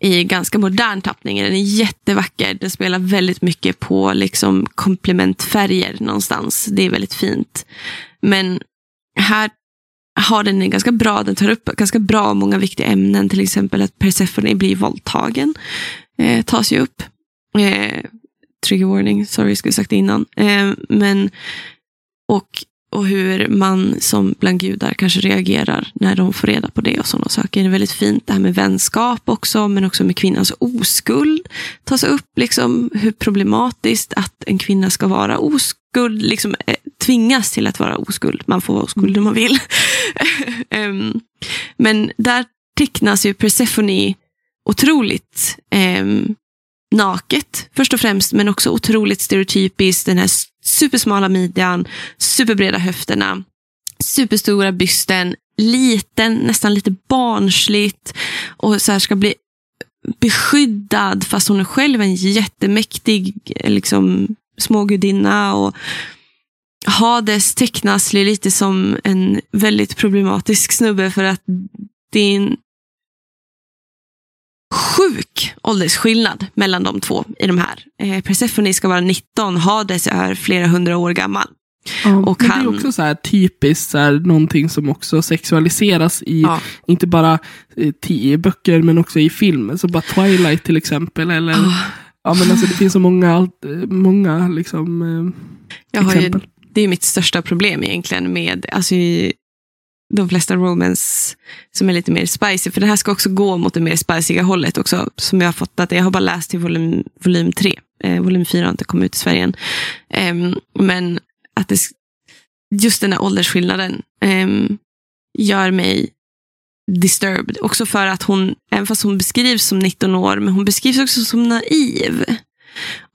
Speaker 1: i ganska modern tappning. Den är jättevacker. Den spelar väldigt mycket på liksom komplementfärger någonstans. Det är väldigt fint. Men här har den en ganska bra, den tar upp ganska bra många viktiga ämnen. Till exempel att Persephone blir våldtagen. Eh, tas ju upp. Eh, trigger warning, sorry jag skulle sagt det innan. Eh, men, och, och hur man som bland gudar kanske reagerar när de får reda på det och sådana saker. Det är väldigt fint det här med vänskap också, men också med kvinnans oskuld. Tas upp liksom hur problematiskt att en kvinna ska vara oskuld, liksom eh, tvingas till att vara oskuld. Man får vara oskuld om man vill. um, men där tecknas ju Persephone otroligt um, naket först och främst, men också otroligt stereotypiskt. Den här supersmala midjan, superbreda höfterna, superstora bysten, liten, nästan lite barnsligt och så här ska bli beskyddad fast hon är själv en jättemäktig liksom, smågudinna. Och Hades tecknas lite som en väldigt problematisk snubbe för att det är en sjuk åldersskillnad mellan de två i de här. Eh, Persephone ska vara 19, Hades är flera hundra år gammal.
Speaker 2: Ja,
Speaker 1: Och
Speaker 2: men det är
Speaker 1: han-
Speaker 2: också så här typiskt så här, någonting som också sexualiseras i,
Speaker 1: Ja.
Speaker 2: inte bara eh, i böcker men också i film. Så bara Twilight till exempel. Eller,
Speaker 1: Ah,
Speaker 2: ja, men alltså, det finns så många, eh, många liksom, eh,
Speaker 1: har ju,
Speaker 2: exempel.
Speaker 1: det är mitt största problem egentligen med alltså, i de flesta romance som är lite mer spicy. För det här ska också gå mot det mer spiciga hållet också. Som jag har fått att jag har bara läst till volym, volym 3. Eh, volym 4 har inte kommit ut i Sverige än. Eh, men att det, just den här åldersskillnaden eh, gör mig disturbed. Också för att hon, även fast hon beskrivs som 19 år, men hon beskrivs också som naiv.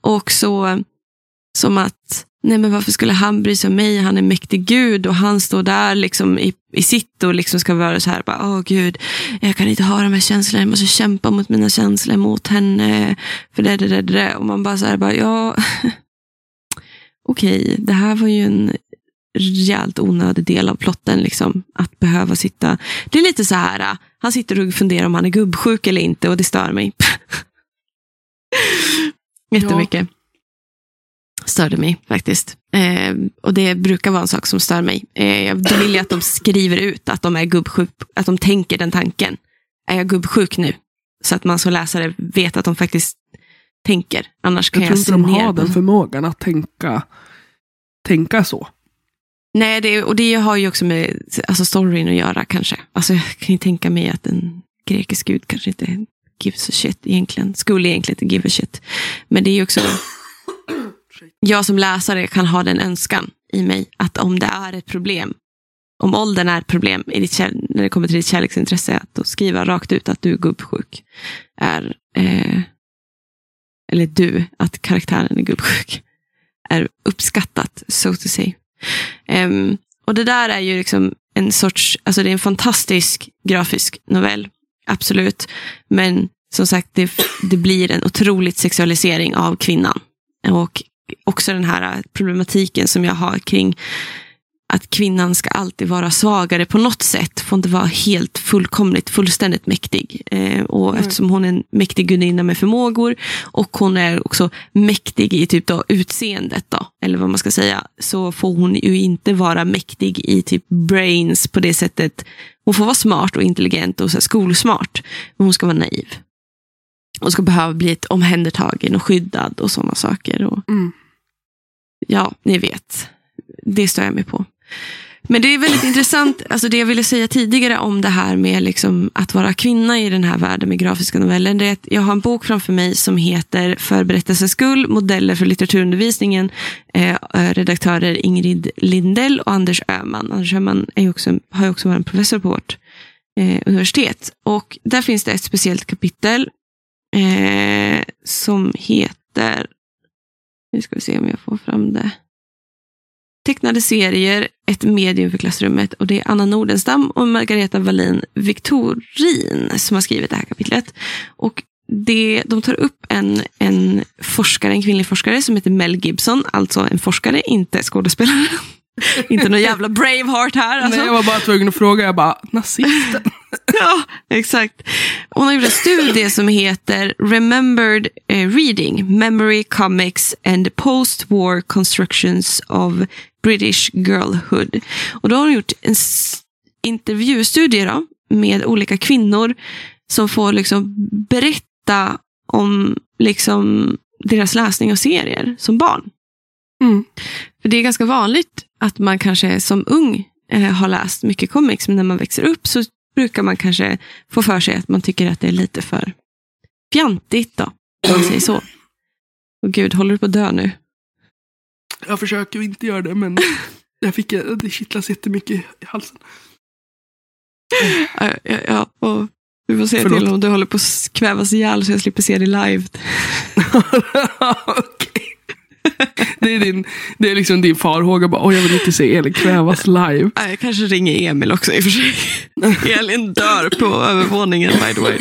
Speaker 1: Och så som att, nej men varför skulle han bry sig om mig? Han är mäktig gud och han står där liksom i, i sitt och liksom ska vara så här, bara, åh gud, jag kan inte ha de här känslorna, jag måste kämpa mot mina känslor mot henne. För det, det, det, det. Och man bara så här, bara, ja, okej, det här var ju en rejält onödig del av plotten. Liksom, att behöva sitta. Det är lite så här, han sitter och funderar om han är gubbsjuk eller inte och det stör mig. Jättemycket. Störde mig faktiskt. Eh, och det brukar vara en sak som stör mig. Eh, då vill jag att de skriver ut att de är gubbsjuk, att de tänker den tanken. Är jag gubbsjuk nu? Så att man som läsare vet att de faktiskt tänker. Annars kan
Speaker 2: Jag
Speaker 1: jag,
Speaker 2: tror inte de har den förmågan att tänka, tänka så.
Speaker 1: Nej, det, och det har ju också med alltså storyn att göra kanske. Alltså, jag kan ju tänka mig att en grekisk gud kanske inte gives a shit egentligen. Skulle egentligen inte give a shit. Men det är ju också jag som läsare kan ha den önskan i mig att om det är ett problem, om åldern är ett problem i ditt när det kommer till ditt kärleksintresse, att då skriva rakt ut att du är gubbsjuk. Är, eh, eller du, att karaktären är gubbsjuk. Är uppskattat, so to say. Um, och det där är ju liksom en sorts, alltså det är en fantastisk grafisk novell, absolut. Men som sagt, det, det blir en otroligt sexualisering av kvinnan. Och också den här problematiken som jag har kring att kvinnan ska alltid vara svagare på något sätt. Får inte vara helt fullkomligt, fullständigt mäktig. Eh, och
Speaker 2: Nej.
Speaker 1: eftersom hon är en mäktig gudinna med förmågor och hon är också mäktig i typ då utseendet då, eller vad man ska säga, så får hon ju inte vara mäktig i typ brains på det sättet. Hon får vara smart och intelligent och så skolsmart, men hon ska vara naiv. Hon ska behöva bli ett omhändertagen och skyddad och sådana saker. Och,
Speaker 2: Mm.
Speaker 1: ja, ni vet. Det står jag mig på. Men det är väldigt intressant, alltså det jag ville säga tidigare om det här med liksom att vara kvinna i den här världen med grafiska noveller. Det är att jag har en bok framför mig som heter För berättelsens skull, modeller för litteraturundervisningen. Eh, redaktörer Ingrid Lindell och Anders Öhman. Anders Öhman är också, har ju också varit professor på vårt eh, universitet. Och där finns det ett speciellt kapitel eh, som heter, nu ska vi se om jag får fram det. Tecknade serier, ett medium för klassrummet. Och det är Anna Nordenstam och Margareta Wallin Victorin som har skrivit det här kapitlet. Och det, de tar upp en, en forskare, en kvinnlig forskare som heter Mel Gibson. Alltså en forskare, inte skådespelare. inte någon jävla Braveheart här. Alltså.
Speaker 2: Nej, jag var bara tvungen att fråga, jag bara, nazisten?
Speaker 1: Ja, exakt. Hon har gjort en studie som heter Remembered eh, Reading, Memory Comics and Post-War Constructions of British Girlhood. Och då har hon gjort en intervjustudie då, med olika kvinnor som får liksom berätta om liksom deras läsning av serier som barn.
Speaker 2: Mm.
Speaker 1: För det är ganska vanligt att man kanske som ung eh, har läst mycket comics, men när man växer upp så brukar man kanske få för sig att man tycker att det är lite för fjantigt då, om man säger så. Och gud, håller du på att dö nu?
Speaker 2: Jag försöker inte göra det, men jag fick, det kittlas jättemycket i halsen.
Speaker 1: Ja, ja, ja, och du får säga
Speaker 2: Förlåt.
Speaker 1: till om du håller på att kvävas ihjäl så jag slipper se dig live.
Speaker 2: Det är, din, det är liksom din farhåga, bara, jag vill inte se Elin kvävas live.
Speaker 1: Ja, Jag kanske ringer Emil också i och för sig. Elin dör på övervåningen by the way.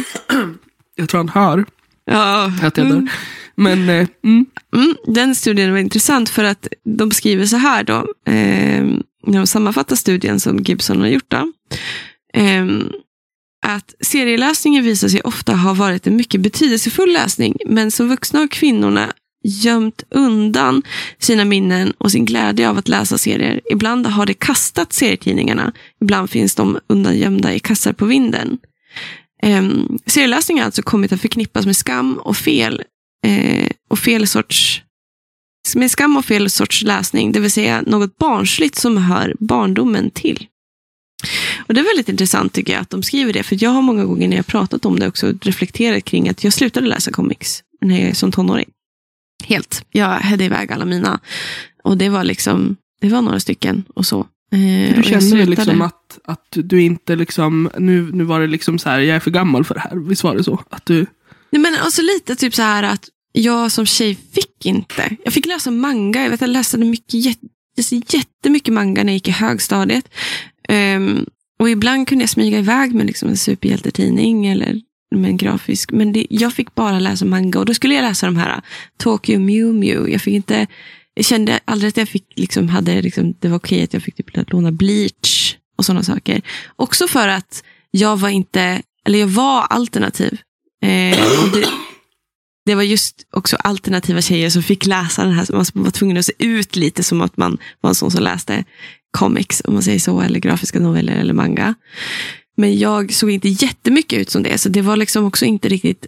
Speaker 2: Jag tror han hör
Speaker 1: Ja.
Speaker 2: att jag dör.
Speaker 1: Mm.
Speaker 2: Men, eh, mm,
Speaker 1: Mm, den studien var intressant för att de skriver så här då, eh, när de sammanfattar studien som Gibson har gjort. Då, eh, att serieläsningen visar sig ofta ha varit en mycket betydelsefull läsning, men som vuxna har kvinnorna gömt undan sina minnen och sin glädje av att läsa serier. Ibland har de kastat serietidningarna, ibland finns de undangömda i kassar på vinden. Um, serieläsning har alltså kommit att förknippas med skam och fel eh, och fel sorts med skam och fel sorts läsning, det vill säga något barnsligt som hör barndomen till. Och Det är väldigt intressant tycker jag att de skriver det, för jag har många gånger när jag pratat om det också reflekterat kring att jag slutade läsa comics när jag som tonåring. Helt. Jag hade iväg alla mina. Och det var liksom, det var några stycken och så. Eh,
Speaker 2: du kände
Speaker 1: slutade.
Speaker 2: liksom att, att du inte liksom, nu, nu var det liksom så här, jag är för gammal för det här. Visst var det så? Att du,
Speaker 1: Nej, men också lite typ så här att jag som tjej fick inte. Jag fick läsa manga. Jag, vet, jag läste mycket, jätte, jättemycket manga när jag gick i högstadiet. Ehm, och ibland kunde jag smyga iväg med liksom en superhjältetidning eller med en grafisk. Men det, jag fick bara läsa manga och då skulle jag läsa de här äh, Tokyo Mew Mew. Jag fick inte, jag kände aldrig att jag fick, liksom, hade, liksom, det var okej att jag fick typ låna bleach och sådana saker. Också för att jag var inte, eller jag var alternativ. Eh, och det, det var just också alternativa tjejer som fick läsa den här. Man var tvungen att se ut lite som att man var en sån som läste comics, om man säger så, eller grafiska noveller eller manga. Men jag såg inte jättemycket ut som det, så det var liksom också inte riktigt...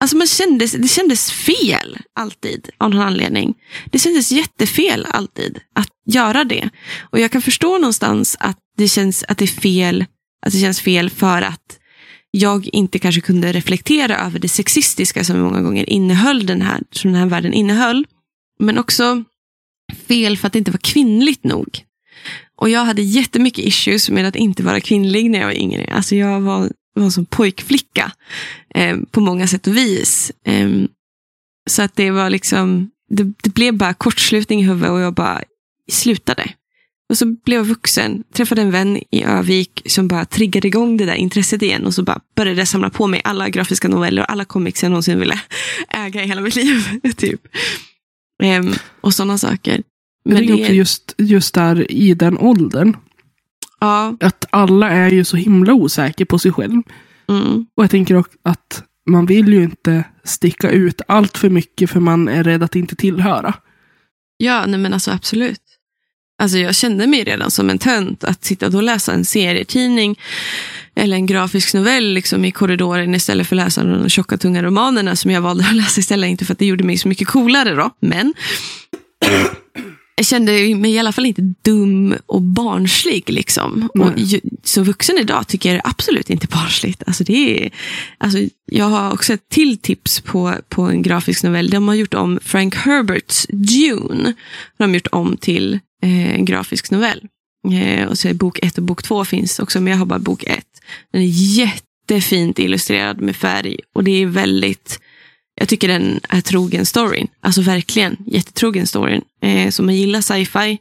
Speaker 1: Alltså man kändes, det kändes fel alltid av någon anledning. Det kändes jättefel alltid att göra det. Och jag kan förstå någonstans att det känns att det är fel, att det känns fel för att jag inte kanske kunde reflektera över det sexistiska som många gånger innehöll den här, som den här världen innehöll. Men också fel för att det inte var kvinnligt nog. Och jag hade jättemycket issues med att inte vara kvinnlig när jag var yngre. Alltså jag var, var som pojkflicka eh, på många sätt och vis. Eh, så att det var liksom, det, det, blev bara kortslutning i huvudet och jag bara slutade. Och så blev jag vuxen, träffade en vän i Övik som bara triggade igång det där intresset igen och så bara började jag samla på mig alla grafiska noveller och alla comics jag någonsin ville äga i hela mitt liv. typ. Ehm, och sådana saker.
Speaker 2: Men jag tänker också just, just där i den åldern.
Speaker 1: Ja.
Speaker 2: Att alla är ju så himla osäkra på sig själv.
Speaker 1: Mm.
Speaker 2: Och jag tänker också att man vill ju inte sticka ut allt för mycket för man är rädd att inte tillhöra.
Speaker 1: Ja, nej men alltså absolut. Alltså jag kände mig redan som en tönt att sitta och läsa en serietidning eller en grafisk novell liksom, i korridoren istället för att läsa de tjocka tunga romanerna som jag valde att läsa istället. Inte för att det gjorde mig så mycket coolare då, men jag kände mig i alla fall inte dum och barnslig. Liksom. Och som vuxen idag tycker jag det absolut inte barnsligt. Alltså det är, alltså jag har också ett till tips på, på en grafisk novell. De har gjort om Frank Herberts Dune. De har gjort om till eh, en grafisk novell. Eh, och så är bok ett och bok två finns också, men jag har bara bok ett. Den är jättefint illustrerad med färg och det är väldigt jag tycker den är trogen storyn. Alltså verkligen jättetrogen storyn. Eh, så man gillar sci-fi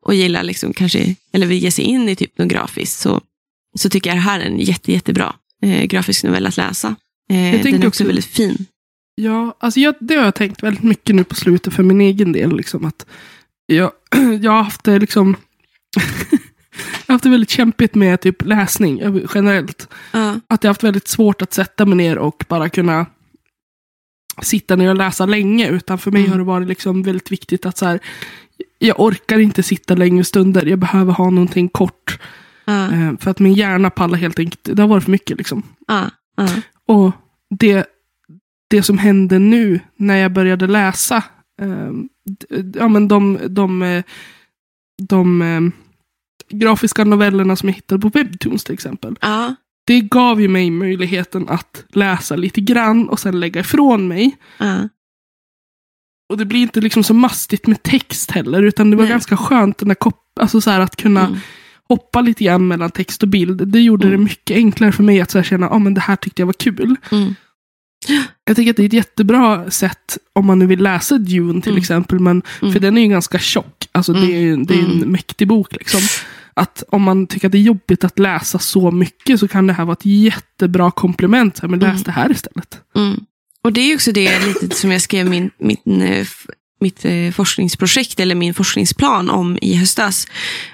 Speaker 1: och gillar liksom kanske, eller vill ge sig in i typ något grafiskt så, så tycker jag det här är en jätte, jättebra eh, grafisk novell att läsa. Eh, den är också, också väldigt fin.
Speaker 2: Ja, alltså jag, det har jag tänkt väldigt mycket nu på slutet för min egen del. Liksom, att jag, jag har haft det liksom jag har haft det väldigt kämpigt med typ läsning generellt.
Speaker 1: Uh.
Speaker 2: Att jag har haft väldigt svårt att sätta mig ner och bara kunna sitta ner och läsa länge. Utan för mig mm. har det varit liksom väldigt viktigt att så här, jag orkar inte sitta längre stunder. Jag behöver ha någonting kort.
Speaker 1: Uh.
Speaker 2: för att min hjärna pallar helt enkelt. Det har varit för mycket liksom.
Speaker 1: Uh. Uh.
Speaker 2: Och det, det som hände nu när jag började läsa. Um, ja, men de, de, eh, de, de eh, grafiska novellerna som jag hittade på Webtoons till exempel. Det gav ju mig möjligheten att läsa lite grann och sen lägga ifrån mig.
Speaker 1: Uh.
Speaker 2: Och det blir inte liksom så mastigt med text heller, utan det var Nej. ganska skönt den där alltså så att kunna mm. hoppa lite grann mellan text och bild. Det gjorde mm. det mycket enklare för mig att så känna att oh, det här tyckte jag var kul.
Speaker 1: Mm.
Speaker 2: Jag tycker att det är ett jättebra sätt om man nu vill läsa Dune till mm. exempel. Men,
Speaker 1: mm.
Speaker 2: För den är ju ganska tjock. Alltså, det är, det är en mm. mäktig bok. Liksom att om man tycker att det är jobbigt att läsa så mycket så kan det här vara ett jättebra komplement. Men läs mm. det här istället.
Speaker 1: Mm. Och det är också det lite som jag skrev min, min eh, mitt eh, forskningsprojekt eller min forskningsplan om i höstas.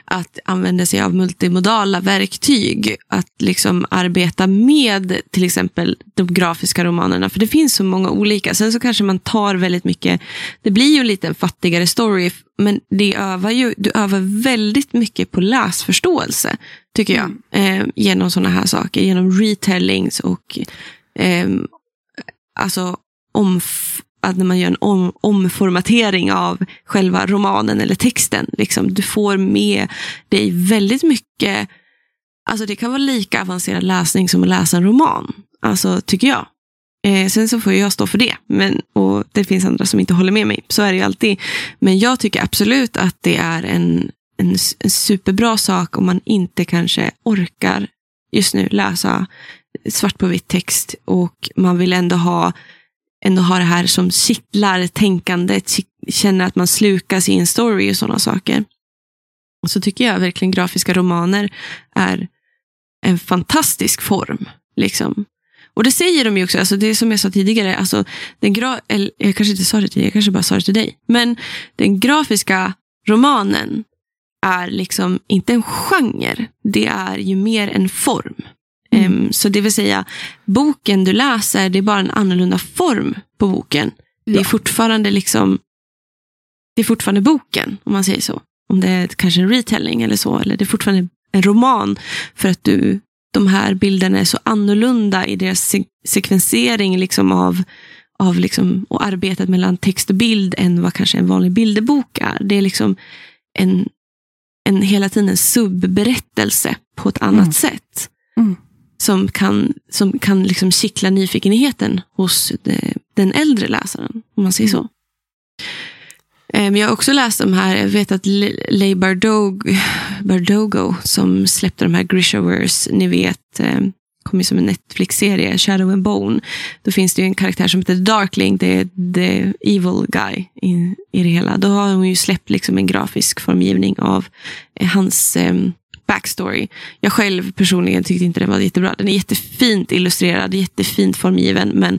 Speaker 1: Att använda sig av multimodala verktyg. Att liksom arbeta med till exempel de grafiska romanerna. För det finns så många olika. Sen så kanske man tar väldigt mycket. Det blir ju lite en fattigare story. Men det övar ju, du övar väldigt mycket på läsförståelse. Tycker jag. Mm. Eh, genom sådana här saker. Genom retellings och eh, alltså om att när man gör en om, omformatering av själva romanen eller texten. Liksom, du får med dig väldigt mycket, alltså det kan vara lika avancerad läsning som att läsa en roman. Alltså tycker jag. Eh, sen så får jag stå för det. Men, och det finns andra som inte håller med mig. Så är det ju alltid. Men jag tycker absolut att det är en, en, en superbra sak om man inte kanske orkar just nu läsa svart på vitt text och man vill ändå ha ändå ha det här som kittlar tänkandet, känner att man slukas i en story och sådana saker. Så tycker jag verkligen grafiska romaner är en fantastisk form. Liksom. Och det säger de ju också, alltså det är som jag sa tidigare, alltså den gra eller, jag kanske inte sa det till dig, jag kanske bara sa det till dig. Men den grafiska romanen är liksom inte en genre, det är ju mer en form. Mm. Um, så det vill säga, boken du läser, det är bara en annorlunda form på boken. Ja. Det är fortfarande liksom det är fortfarande boken, om man säger så. Om det är kanske en retelling eller så, eller det är fortfarande en roman. För att du de här bilderna är så annorlunda i deras se sekvensering liksom av, av liksom, och arbetet mellan text och bild än vad kanske en vanlig bilderbok är. Det är liksom en, en hela tiden subberättelse på ett annat
Speaker 2: Mm.
Speaker 1: sätt.
Speaker 2: Mm.
Speaker 1: Som kan, som kan liksom kittla nyfikenheten hos de, den äldre läsaren, om man säger
Speaker 2: Mm.
Speaker 1: så. Eh, Men jag har också läst de här, jag vet att Le- Leigh Bardog, Bardogo som släppte de här Grishaverse, ni vet, eh, kom ju som en Netflix-serie, Shadow and Bone. Då finns det ju en karaktär som heter Darkling, det är the evil guy i, i det hela. Då har hon ju släppt liksom en grafisk formgivning av eh, hans eh, backstory. Jag själv personligen tyckte inte den var jättebra. Den är jättefint illustrerad, jättefint formgiven, men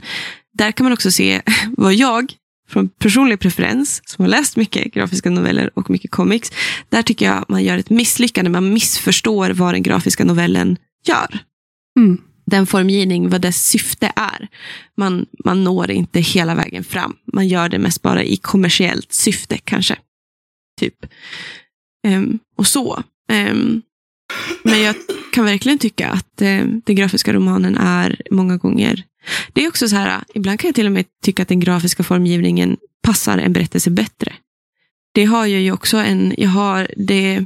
Speaker 1: där kan man också se vad jag från personlig preferens, som har läst mycket grafiska noveller och mycket comics, där tycker jag man gör ett misslyckande. Man missförstår vad den grafiska novellen gör.
Speaker 2: Mm.
Speaker 1: Den formgivning, vad dess syfte är. Man, man når inte hela vägen fram. Man gör det mest bara i kommersiellt syfte kanske. Typ. Ehm, och så. Ehm, men jag kan verkligen tycka att eh, den grafiska romanen är många gånger det är också så här, ibland kan jag till och med tycka att den grafiska formgivningen passar en berättelse bättre. Det har jag ju också en, jag har det,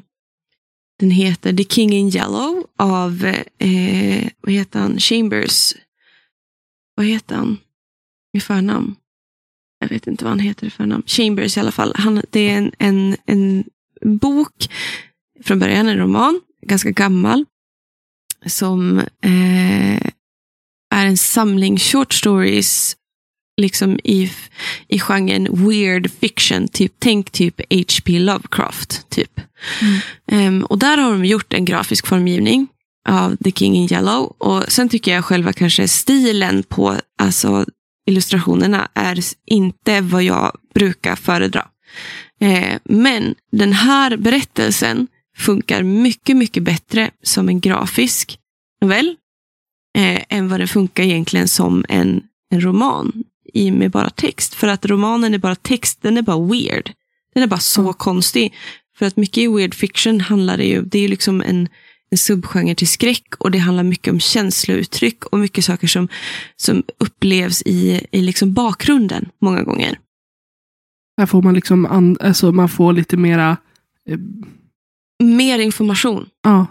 Speaker 1: den heter The King in Yellow av, eh, vad heter han, Chambers, vad heter han i förnamn? Jag vet inte vad han heter i förnamn. Chambers i alla fall. Han, det är en, en, en bok, från början en roman, ganska gammal, som eh, är en samling short stories liksom i, i genren weird fiction. Typ, tänk typ H.P. Lovecraft. Typ.
Speaker 2: Mm.
Speaker 1: Ehm, och där har de gjort en grafisk formgivning av The King in Yellow. Och sen tycker jag själva kanske stilen på alltså, illustrationerna är inte vad jag brukar föredra. Eh, men den här berättelsen funkar mycket, mycket bättre som en grafisk novell eh, än vad den funkar egentligen som en, en roman i med bara text. För att romanen är bara text, den är bara weird. Den är bara så
Speaker 2: Mm.
Speaker 1: konstig. För att mycket i weird fiction handlar det ju, det är ju liksom en, en subgenre till skräck och det handlar mycket om känslouttryck och mycket saker som, som upplevs i, i liksom bakgrunden många gånger.
Speaker 2: Här får man liksom, an, alltså man får lite mera, eh,
Speaker 1: Mer information
Speaker 2: ja.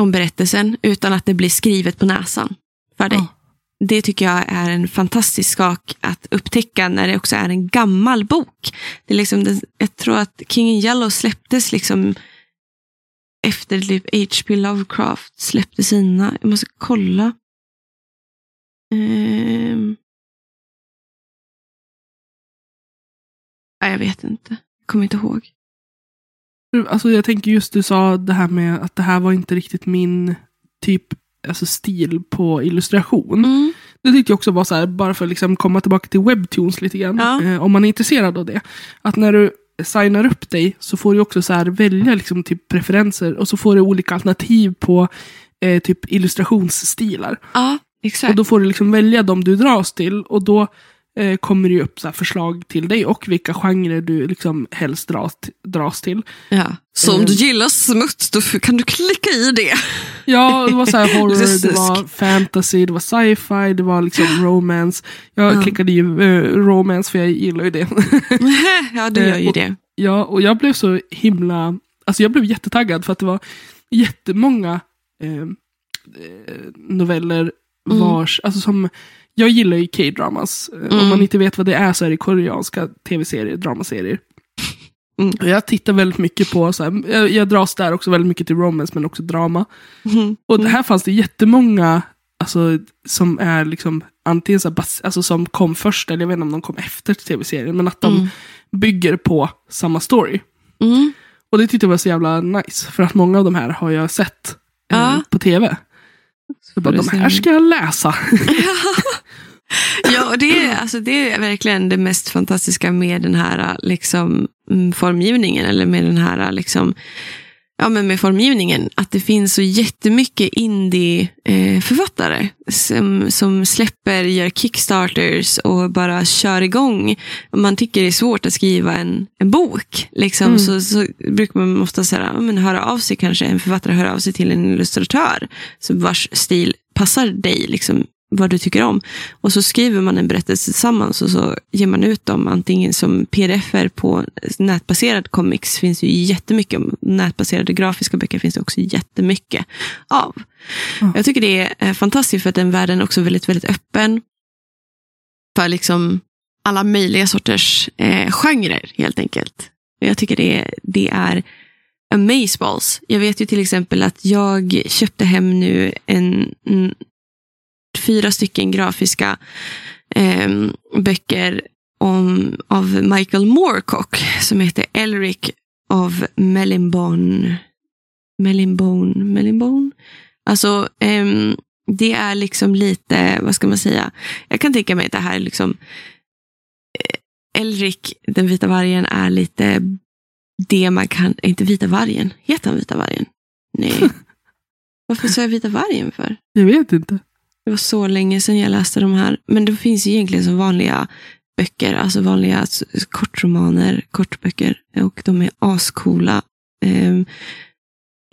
Speaker 1: om berättelsen utan att det blir skrivet på näsan för dig.
Speaker 2: Ja.
Speaker 1: Det tycker jag är en fantastisk sak att upptäcka när det också är en gammal bok. Det är liksom, jag tror att King in Yellow släpptes liksom efter typ H.P. Lovecraft släppte sina. Jag måste kolla. Ehm. Nej, jag vet inte. Jag kommer inte ihåg.
Speaker 2: Alltså jag tänker just du sa det här med att det här var inte riktigt min typ alltså stil på illustration.
Speaker 1: Mm.
Speaker 2: Det tyckte jag också var så här, bara för att liksom komma tillbaka till Webtoons lite grann.
Speaker 1: Ja.
Speaker 2: Eh, om man är intresserad av det. Att när du signar upp dig så får du också så här välja liksom typ preferenser och så får du olika alternativ på eh, typ illustrationsstilar.
Speaker 1: Ja, exakt.
Speaker 2: Och då får du liksom välja de du dras till och då eh, kommer det ju upp så här förslag till dig och vilka genrer du liksom helst dras, dras till.
Speaker 1: Ja. Så om
Speaker 2: Eh.
Speaker 1: du gillar smuts, då kan du klicka i det.
Speaker 2: Ja, det var så här horror, det var fantasy, det var sci-fi, det var liksom romance. Jag
Speaker 1: Ja.
Speaker 2: klickade ju eh, romance för jag gillar ju det.
Speaker 1: ja, du gör ju
Speaker 2: Eh, och-
Speaker 1: det.
Speaker 2: ja, och jag blev så himla... Alltså jag blev jättetaggad för att det var jättemånga eh, noveller
Speaker 1: Mm.
Speaker 2: vars... Alltså som, jag gillar ju K-dramas. Eh, Om
Speaker 1: Mm.
Speaker 2: man inte vet vad det är så är det koreanska tv-serier, dramaserier.
Speaker 1: Mm.
Speaker 2: Jag tittar väldigt mycket på, så här, jag, jag dras där också väldigt mycket till romance men också drama.
Speaker 1: Mm.
Speaker 2: Och det här fanns det jättemånga alltså, som är liksom antingen så här, alltså, som kom först, eller jag vet inte om de kom efter tv-serien, men att de
Speaker 1: Mm.
Speaker 2: bygger på samma story.
Speaker 1: Mm.
Speaker 2: Och det tyckte jag var så jävla nice, för att många av de här har jag sett eh, på tv. Så bara, de här ska jag läsa.
Speaker 1: Ja, och det är, alltså, det är verkligen det mest fantastiska med den här liksom, mm, formgivningen. Eller med den här liksom, ja, men med formgivningen, att det finns så jättemycket indie-författare som, som släpper, gör kickstarters och bara kör igång. Om man tycker det är svårt att skriva en, en bok, liksom,
Speaker 2: Mm.
Speaker 1: så, så brukar man ofta säga, ja, men höra av sig kanske, en författare hör av sig till en illustratör så vars stil passar dig, liksom, vad du tycker om. Och så skriver man en berättelse tillsammans och så ger man ut dem antingen som pdf-er på nätbaserad comics. finns ju jättemycket om. Nätbaserade grafiska böcker finns det också jättemycket av.
Speaker 2: Ja.
Speaker 1: Jag tycker det är eh, fantastiskt för att den världen är också väldigt, väldigt öppen. För liksom alla möjliga sorters eh, genrer helt enkelt. Jag tycker det, det är amazeballs. Jag vet ju till exempel att jag köpte hem nu en, en fyra stycken grafiska eh, böcker om, av Michael Moorcock som heter Elric of Mellinbone. Mellinbone, Mellinbone? Alltså, ehm, det är liksom lite, vad ska man säga? Jag kan tänka mig att det här är liksom eh, Elric, den vita vargen, är lite det man kan, inte vita vargen, heter han vita vargen? Nej. Varför sa jag vita vargen för?
Speaker 2: Jag vet inte.
Speaker 1: Det var så länge sedan jag läste de här. Men det finns ju egentligen som vanliga böcker, alltså vanliga kortromaner, kortböcker. Och de är ascoola. Um,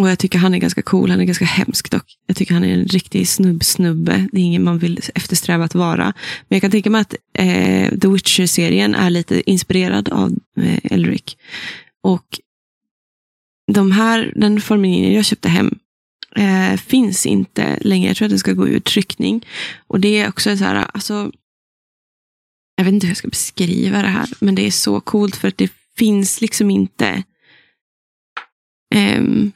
Speaker 1: och jag tycker han är ganska cool, han är ganska hemsk dock. Jag tycker han är en riktig snubbsnubbe. Det är ingen man vill eftersträva att vara. Men jag kan tänka mig att eh, The Witcher-serien är lite inspirerad av eh, Elric. Och de här, den formen jag köpte hem eh, finns inte längre. Jag tror att den ska gå ur tryckning. Och det är också så här, alltså, jag vet inte hur jag ska beskriva det här, men det är så coolt för att det finns liksom inte ehm,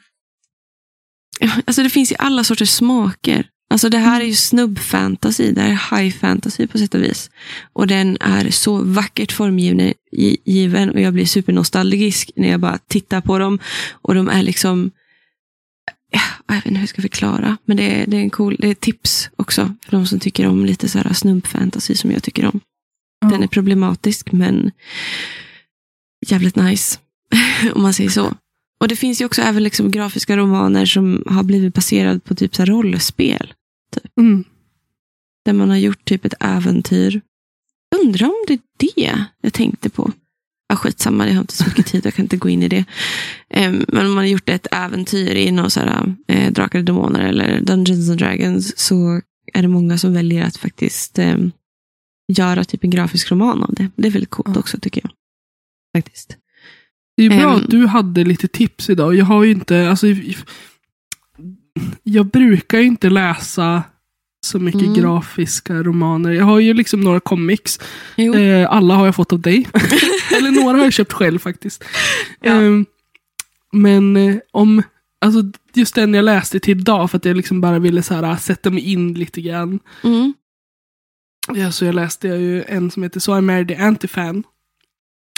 Speaker 1: Alltså det finns i alla sorters smaker. Alltså det här är ju snubb-fantasy, det här är high fantasy på sätt och vis. Och den är så vackert formgiven och jag blir supernostalgisk när jag bara tittar på dem. Och de är liksom, jag vet inte hur jag ska förklara, men det är, det är en cool, det är tips också för de som tycker om lite så här snubb-fantasy som jag tycker om. Den är problematisk men jävligt nice. om man säger så. Och det finns ju också även liksom grafiska romaner som har blivit baserade på typ så rollspel.
Speaker 2: Mm.
Speaker 1: Där man har gjort typ ett äventyr. Undrar om det är det jag tänkte på. Skitsamma, jag har inte så mycket tid, jag kan inte gå in i det. Em, men om man har gjort ett äventyr i någon så här, eh, Drakar och Demoner eller Dungeons and Dragons så är det många som väljer att faktiskt em, göra typ en grafisk roman av det. Det är väldigt coolt
Speaker 2: Ja.
Speaker 1: också tycker jag. Faktiskt.
Speaker 2: Det är bra
Speaker 1: Ehm.
Speaker 2: att du hade lite tips idag. Jag har ju inte, alltså, jag brukar ju inte läsa så mycket
Speaker 1: Mm.
Speaker 2: grafiska romaner. Jag har ju liksom några comics. Eh, alla har jag fått av dig. Eller några har jag köpt själv faktiskt.
Speaker 1: Ja.
Speaker 2: Ehm, men eh, om, alltså just den jag läste till idag för att jag liksom bara ville så här, sätta mig in lite grann.
Speaker 1: Mm.
Speaker 2: Ja, så jag läste jag ju en som heter So I Married the Anti-Fan.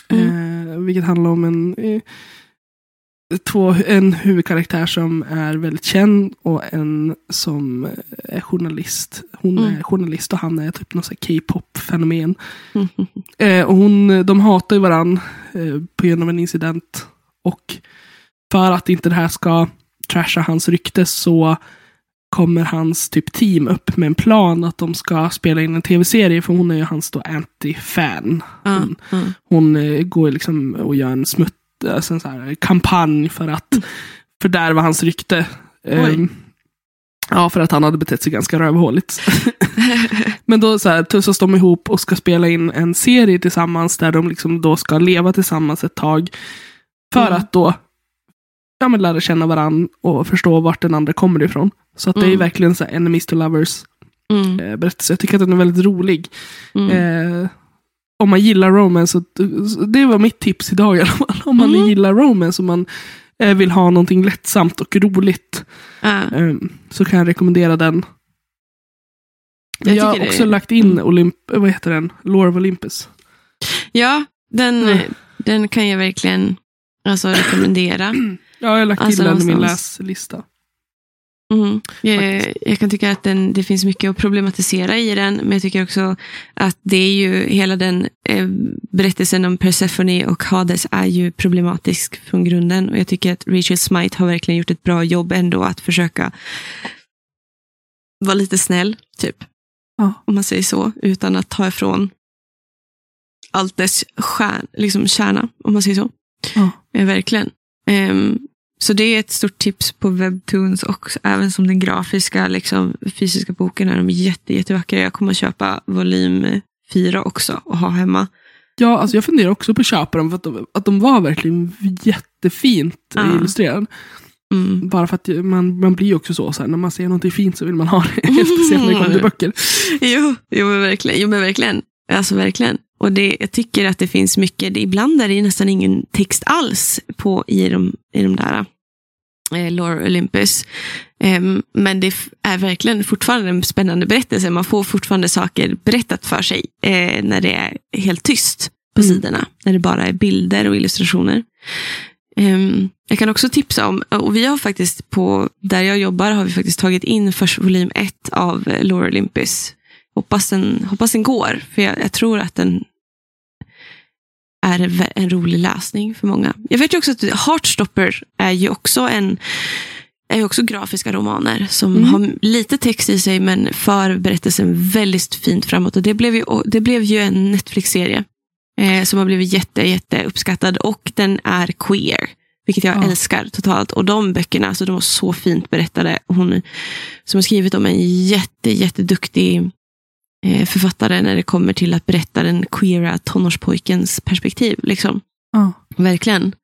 Speaker 2: Eh, vilket handlar om en, eh, två, en huvudkaraktär som är väldigt känd och en som är journalist. Hon
Speaker 1: Mm.
Speaker 2: är journalist och han är typ här K-pop-fenomen.
Speaker 1: Mm.
Speaker 2: Eh, och hon, de hatar ju varann eh, på grund av en incident. Och för att inte det här ska trasha hans rykte så kommer hans typ team upp med en plan att de ska spela in en tv-serie för hon är ju hans då anti-fan.
Speaker 1: Ja,
Speaker 2: Hon,
Speaker 1: ja.
Speaker 2: hon eh, går liksom och gör en smutt, alltså en så här kampanj för att fördärva hans rykte. Ehm, ja, för att han hade betett sig ganska rövhåligt. Men då så här, tussas de ihop och ska spela in en serie tillsammans där de liksom då ska leva tillsammans ett tag. För
Speaker 1: Mm.
Speaker 2: att då ja, men lära känna varandra och förstå vart den andra kommer ifrån. Så att det är
Speaker 1: Mm.
Speaker 2: verkligen så här enemies to lovers
Speaker 1: Mm.
Speaker 2: eh, berättelse. Jag tycker att den är väldigt rolig.
Speaker 1: Mm.
Speaker 2: Eh, om man gillar romance, det var mitt tips idag i alla fall. Om man
Speaker 1: Mm.
Speaker 2: gillar romance och man eh, vill ha någonting lättsamt och roligt eh, så kan jag rekommendera den.
Speaker 1: Jag
Speaker 2: Jag, har också lagt in Olymp, vad heter den? Lore of Olympus.
Speaker 1: Ja, den,
Speaker 2: Mm.
Speaker 1: den kan jag verkligen alltså, rekommendera.
Speaker 2: Ja, jag har lagt
Speaker 1: Alltså
Speaker 2: till den i min läslista.
Speaker 1: Mm. Jag, jag, kan tycka att den, det finns mycket att problematisera i den, men jag tycker också att det är ju hela den eh, berättelsen om Persephone och Hades är ju problematisk från grunden. Och jag tycker att Rachel Smite har verkligen gjort ett bra jobb ändå att försöka vara lite snäll, typ.
Speaker 2: Ja.
Speaker 1: Om man säger så, utan att ta ifrån allt dess stjärn, liksom kärna, om man säger så.
Speaker 2: Ja.
Speaker 1: Ja, verkligen. Ehm, så det är ett stort tips på Webtoons och även som den grafiska, liksom, fysiska boken är de jätte, jättevackra. Jag kommer att köpa volym fyra också och ha hemma.
Speaker 2: Ja, alltså jag funderar också på att köpa dem för att de, att de var verkligen jättefint
Speaker 1: Ja.
Speaker 2: illustrerade.
Speaker 1: Mm.
Speaker 2: Bara för att man, man blir också så, så här, när man ser någonting fint så vill man ha det. Speciellt när det kommer till böcker.
Speaker 1: Jo, jo, men verkligen. Jo, men verkligen. Alltså verkligen. Och det, jag tycker att det finns mycket, det, ibland är det nästan ingen text alls på, i, de, i de där eh, Lore Olympus. Em, men det är verkligen fortfarande en spännande berättelse. Man får fortfarande saker berättat för sig eh, när det är helt tyst på
Speaker 2: Mm.
Speaker 1: sidorna. När det bara är bilder och illustrationer. Em, jag kan också tipsa om, och vi har faktiskt på, där jag jobbar har vi faktiskt tagit in först volym ett av eh, Lore Olympus. Hoppas den, hoppas den går, för jag, jag tror att den är en rolig läsning för många. Jag vet ju också att Heartstopper är ju också en är ju också grafiska romaner som
Speaker 2: Mm.
Speaker 1: har lite text i sig men för berättelsen väldigt fint framåt. Och det blev ju, det blev ju en Netflix-serie eh, som har blivit jätte, jätte uppskattad och den är queer. Vilket jag
Speaker 2: Ja.
Speaker 1: älskar totalt. Och de böckerna, alltså, de var så fint berättade. Hon som har skrivit om en jätte, jätteduktig författare när det kommer till att berätta den queera tonårspojkens perspektiv. Liksom.
Speaker 2: Ja.
Speaker 1: Verkligen.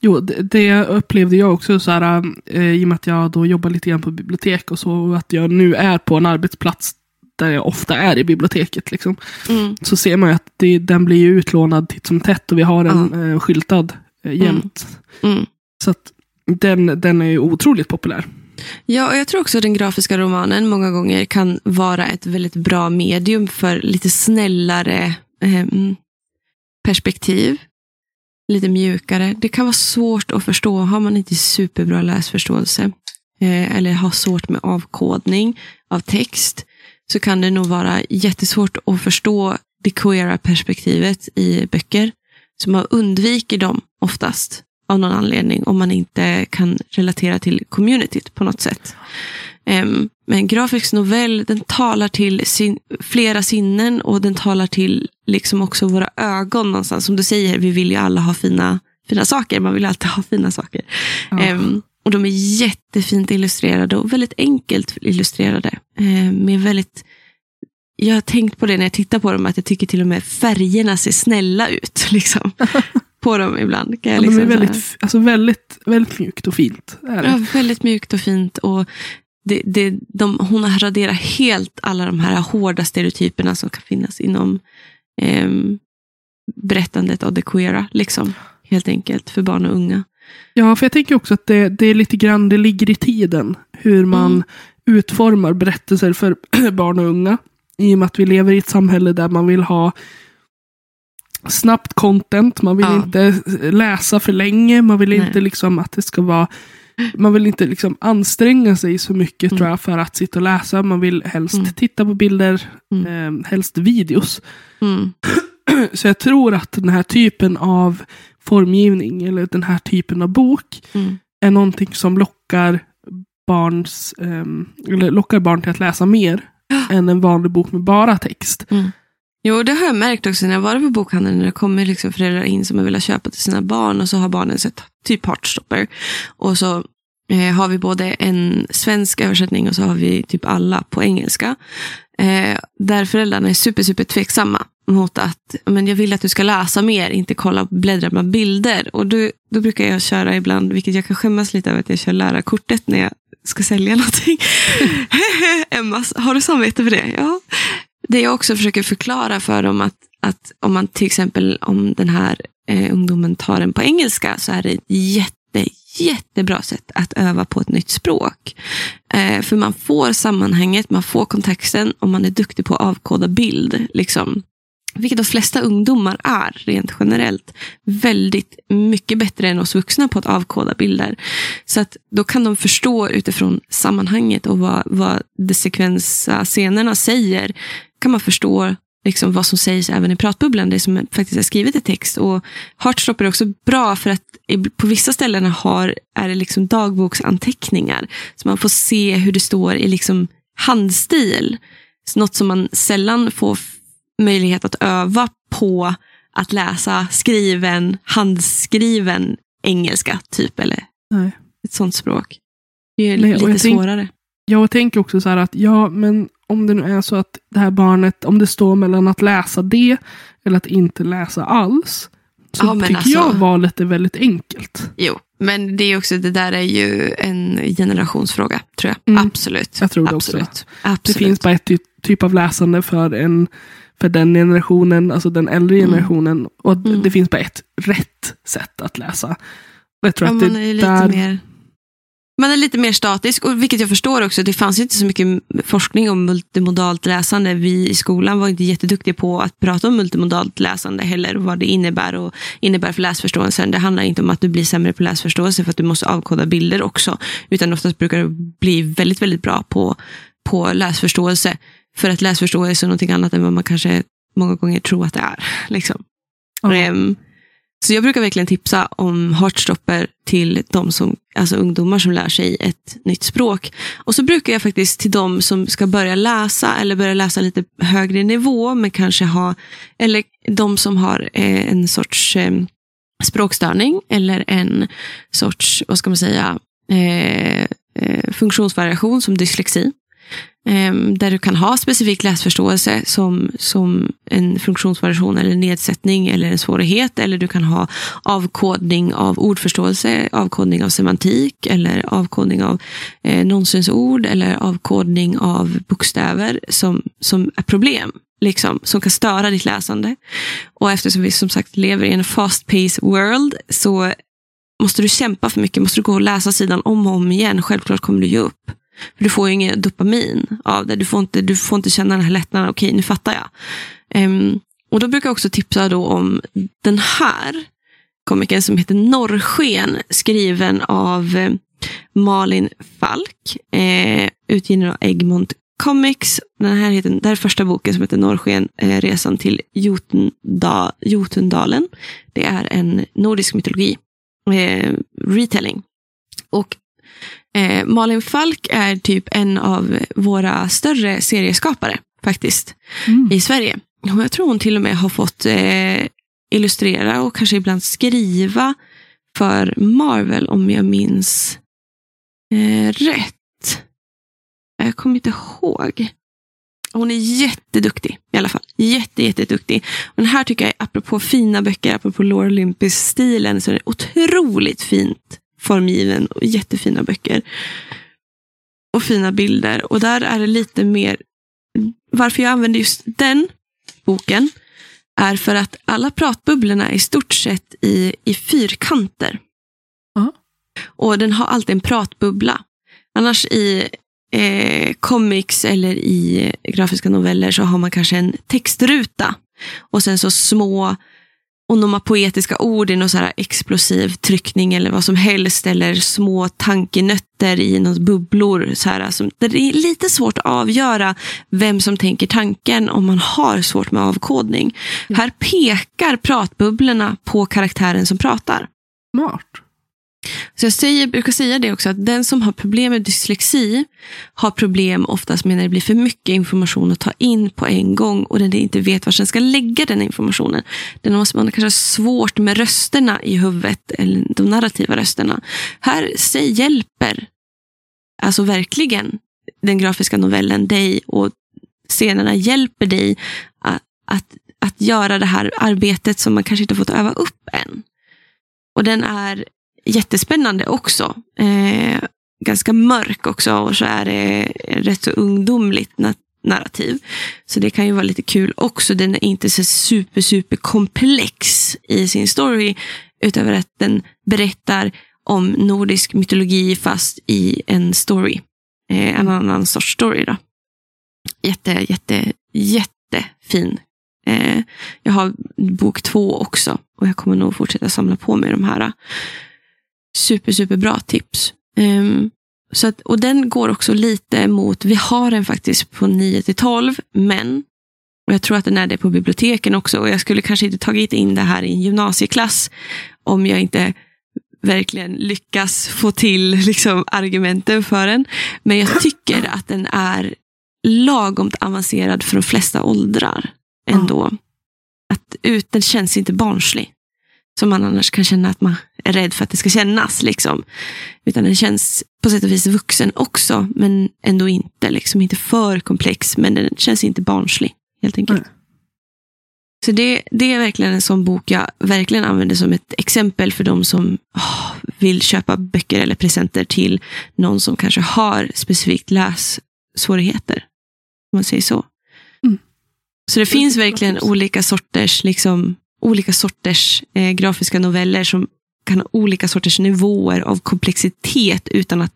Speaker 2: Jo, det, det upplevde jag också så här, eh, i och med att jag då jobbar lite grann på bibliotek och så, och att jag nu är på en arbetsplats där jag ofta är i biblioteket. Liksom.
Speaker 1: Mm.
Speaker 2: Så ser man ju att det, den blir utlånad titt som tätt och vi har den eh, skyltad eh, jämt.
Speaker 1: Mm.
Speaker 2: Så att den, den är ju otroligt populär.
Speaker 1: Ja, och jag tror också att den grafiska romanen många gånger kan vara ett väldigt bra medium för lite snällare eh, perspektiv. Lite mjukare. Det kan vara svårt att förstå. Har man inte superbra läsförståelse eh, eller har svårt med avkodning av text så kan det nog vara jättesvårt att förstå det queera perspektivet i böcker. Så man undviker dem oftast av någon anledning om man inte kan relatera till communityt på något sätt. Em, men grafisk novell, den talar till sin, flera sinnen och den talar till liksom också våra ögon någonstans. Som du säger, vi vill ju alla ha fina, fina saker. Man vill alltid ha fina saker.
Speaker 2: Ja.
Speaker 1: Em, och de är jättefint illustrerade och väldigt enkelt illustrerade. Em, med väldigt, jag har tänkt på det när jag tittar på dem, att jag tycker till och med färgerna ser snälla ut. Liksom, på dem ibland. Kan jag
Speaker 2: Ja, de
Speaker 1: liksom
Speaker 2: är
Speaker 1: så här-
Speaker 2: väldigt, alltså väldigt, väldigt mjukt och fint. Är det.
Speaker 1: Ja, väldigt mjukt och fint. Och det, det, de, hon har raderat helt alla de här hårda stereotyperna som kan finnas inom ehm, berättandet av det queera. Liksom, helt enkelt, för barn och unga.
Speaker 2: Ja, för jag tänker också att det, det är lite grann, det ligger i tiden. Hur man
Speaker 1: Mm.
Speaker 2: utformar berättelser för barn och unga. I och med att vi lever i ett samhälle där man vill ha snabbt content. Man vill
Speaker 1: Ja.
Speaker 2: inte läsa för länge. Man vill
Speaker 1: Nej.
Speaker 2: inte liksom att det ska vara man vill inte liksom anstränga sig så mycket
Speaker 1: Mm.
Speaker 2: tror jag för att sitta och läsa. Man vill helst
Speaker 1: Mm.
Speaker 2: titta på bilder,
Speaker 1: Mm.
Speaker 2: eh, helst videos.
Speaker 1: Mm.
Speaker 2: Så jag tror att den här typen av formgivning eller den här typen av bok
Speaker 1: Mm.
Speaker 2: är någonting som lockar barns, ehm, eller lockar barn till att läsa mer än en vanlig bok med bara text.
Speaker 1: Jo, det har jag märkt också när jag varit på bokhandeln. När det kommer liksom föräldrar in som har velat köpa till sina barn och så har barnen sett typ Heartstopper. Och så eh, har vi både en svensk översättning och så har vi typ alla på engelska. Eh, där föräldrarna är super, super tveksamma mot att men jag vill att du ska läsa mer, inte kolla bläddra bland bilder. Och då, då brukar jag köra ibland, vilket jag kan skämmas lite över att jag kör lärarkortet när jag ska sälja någonting. Emma, har du samvete för det? Ja. Det jag också försöker förklara för dem att, att om man till exempel om den här eh, ungdomen tar den på engelska så är det ett jätte, jättebra sätt att öva på ett nytt språk. Eh, för man får sammanhanget, man får kontexten och man är duktig på att avkoda bild. Liksom vilket de flesta ungdomar är rent generellt, väldigt mycket bättre än oss vuxna på att avkoda bilder. Så att då kan de förstå utifrån sammanhanget och vad, vad de sekvensa scenerna säger, kan man förstå liksom vad som sägs även i pratbubblan, det som faktiskt är skrivet i text. Och Heartstopper är också bra för att på vissa ställen har, är det liksom dagboksanteckningar. Så man får se hur det står i liksom handstil. Så något som man sällan får möjlighet att öva på att läsa skriven, handskriven engelska, typ. Eller
Speaker 2: Nej.
Speaker 1: ett sånt språk. Det är
Speaker 2: Nej,
Speaker 1: lite
Speaker 2: jag tänk-
Speaker 1: svårare.
Speaker 2: Jag tänker också så här att, ja, men om det nu är så att det här barnet, om det står mellan att läsa det eller att inte läsa alls, så
Speaker 1: Ja,
Speaker 2: tycker
Speaker 1: alltså-
Speaker 2: jag valet är väldigt enkelt.
Speaker 1: Jo, men det är också, det där är ju en generationsfråga, tror jag.
Speaker 2: Mm.
Speaker 1: Absolut.
Speaker 2: Jag tror det också.
Speaker 1: Absolut.
Speaker 2: Det
Speaker 1: Absolut.
Speaker 2: finns bara ett ty typ av läsande för, en, för den generationen, alltså den äldre
Speaker 1: Mm.
Speaker 2: generationen. Och
Speaker 1: Mm.
Speaker 2: det finns bara ett rätt sätt att läsa. Jag tror
Speaker 1: Ja,
Speaker 2: att det
Speaker 1: man är lite
Speaker 2: där...
Speaker 1: mer... Man är lite mer statisk, och vilket jag förstår också. Det fanns inte så mycket forskning om multimodalt läsande. Vi i skolan var inte jätteduktiga på att prata om multimodalt läsande heller. och Vad det innebär och innebär för läsförståelsen. Det handlar inte om att du blir sämre på läsförståelse för att du måste avkoda bilder också. Utan oftast brukar du bli väldigt, väldigt bra på, på läsförståelse. För att läsförståelse är någonting annat än vad man kanske många gånger tror att det är. Liksom.
Speaker 2: Ja.
Speaker 1: Ehm, så jag brukar verkligen tipsa om Heartstopper till de som, alltså ungdomar som lär sig ett nytt språk. Och så brukar jag faktiskt till de som ska börja läsa eller börja läsa lite högre nivå, men kanske ha, eller de som har eh, en sorts eh, språkstörning eller en sorts, vad ska man säga, eh, eh, funktionsvariation som dyslexi. Ehm, där du kan ha specifik läsförståelse som, som en funktionsvariation eller nedsättning eller en svårighet. Eller du kan ha avkodning av ordförståelse, avkodning av semantik eller avkodning av eh, nonsensord eller avkodning av bokstäver som, som är problem. Liksom, som kan störa ditt läsande. Och eftersom vi som sagt lever i en fast-paced world så måste du kämpa för mycket. Måste du gå och läsa sidan om och om igen. Självklart kommer du ge upp. För du får ju ingen dopamin av det. Du får inte, du får inte känna den här lättnaden. Okej, nu fattar jag. Um, och då brukar jag också tipsa då om den här komikern som heter Norrsken. Skriven av eh, Malin Falk. Eh, utgiven av Egmont Comics. Den här heter, det här är första boken som heter Norrsken, eh, Resan till Jotunda, Jotundalen. Det är en nordisk mytologi. Eh, retelling. Och Eh, Malin Falk är typ en av våra större serieskapare faktiskt
Speaker 2: Mm.
Speaker 1: i Sverige. Och jag tror hon till och med har fått eh, illustrera och kanske ibland skriva för Marvel om jag minns eh, rätt. Jag kommer inte ihåg. Hon är jätteduktig i alla fall. Jätte, jätteduktig. Och den här tycker jag, apropå fina böcker, apropå Laura Olympus-stilen, så är det otroligt fint formgiven och jättefina böcker. Och fina bilder. Och där är det lite mer, varför jag använder just den boken är för att alla pratbubblorna är i stort sett i, i fyrkanter.
Speaker 2: Ja.
Speaker 1: Och den har alltid en pratbubbla. Annars i eh, comics eller i grafiska noveller så har man kanske en textruta. Och sen så små onomapoetiska ord i någon så här explosiv tryckning eller vad som helst. Eller små tankenötter i något bubblor. Så här, alltså, det är lite svårt att avgöra vem som tänker tanken om man har svårt med avkodning. Här pekar pratbubblorna på karaktären som pratar.
Speaker 2: Smart.
Speaker 1: Så jag säger, brukar säga det också, att den som har problem med dyslexi har problem oftast med när det blir för mycket information att ta in på en gång och den inte vet var den ska lägga den informationen. Den måste man kanske har svårt med rösterna i huvudet, eller de narrativa rösterna. Här säg, hjälper alltså verkligen den grafiska novellen dig och scenerna hjälper dig att, att, att göra det här arbetet som man kanske inte fått öva upp än. Och den är jättespännande också. Eh, ganska mörk också och så är det rätt så ungdomligt na- narrativ. Så det kan ju vara lite kul också. Den är inte så super, super komplex i sin story. Utöver att den berättar om nordisk mytologi fast i en story. Eh, en annan sorts story då. Jätte, jätte, jättefin Eh, jag har bok två också och jag kommer nog fortsätta samla på mig de här. Super, super bra tips. Um, så att, och den går också lite mot, vi har den faktiskt på 9 till 12, men och jag tror att den är det på biblioteken också. Och jag skulle kanske inte tagit in det här i en gymnasieklass om jag inte verkligen lyckas få till liksom, argumenten för den. Men jag tycker att den är lagom avancerad för de flesta åldrar ändå. Mm. Att ut, den känns inte barnslig. Som man annars kan känna att man är rädd för att det ska kännas. Liksom. Utan den känns på sätt och vis vuxen också, men ändå inte. Liksom, inte för komplex, men den känns inte barnslig. Helt enkelt. Mm. Så det, det är verkligen en sån bok jag verkligen använder som ett exempel för de som oh, vill köpa böcker eller presenter till någon som kanske har specifikt lässvårigheter. Om man säger så. Mm. Så det finns verkligen olika sorters, liksom, olika sorters eh, grafiska noveller som kan ha olika sorters nivåer av komplexitet utan att,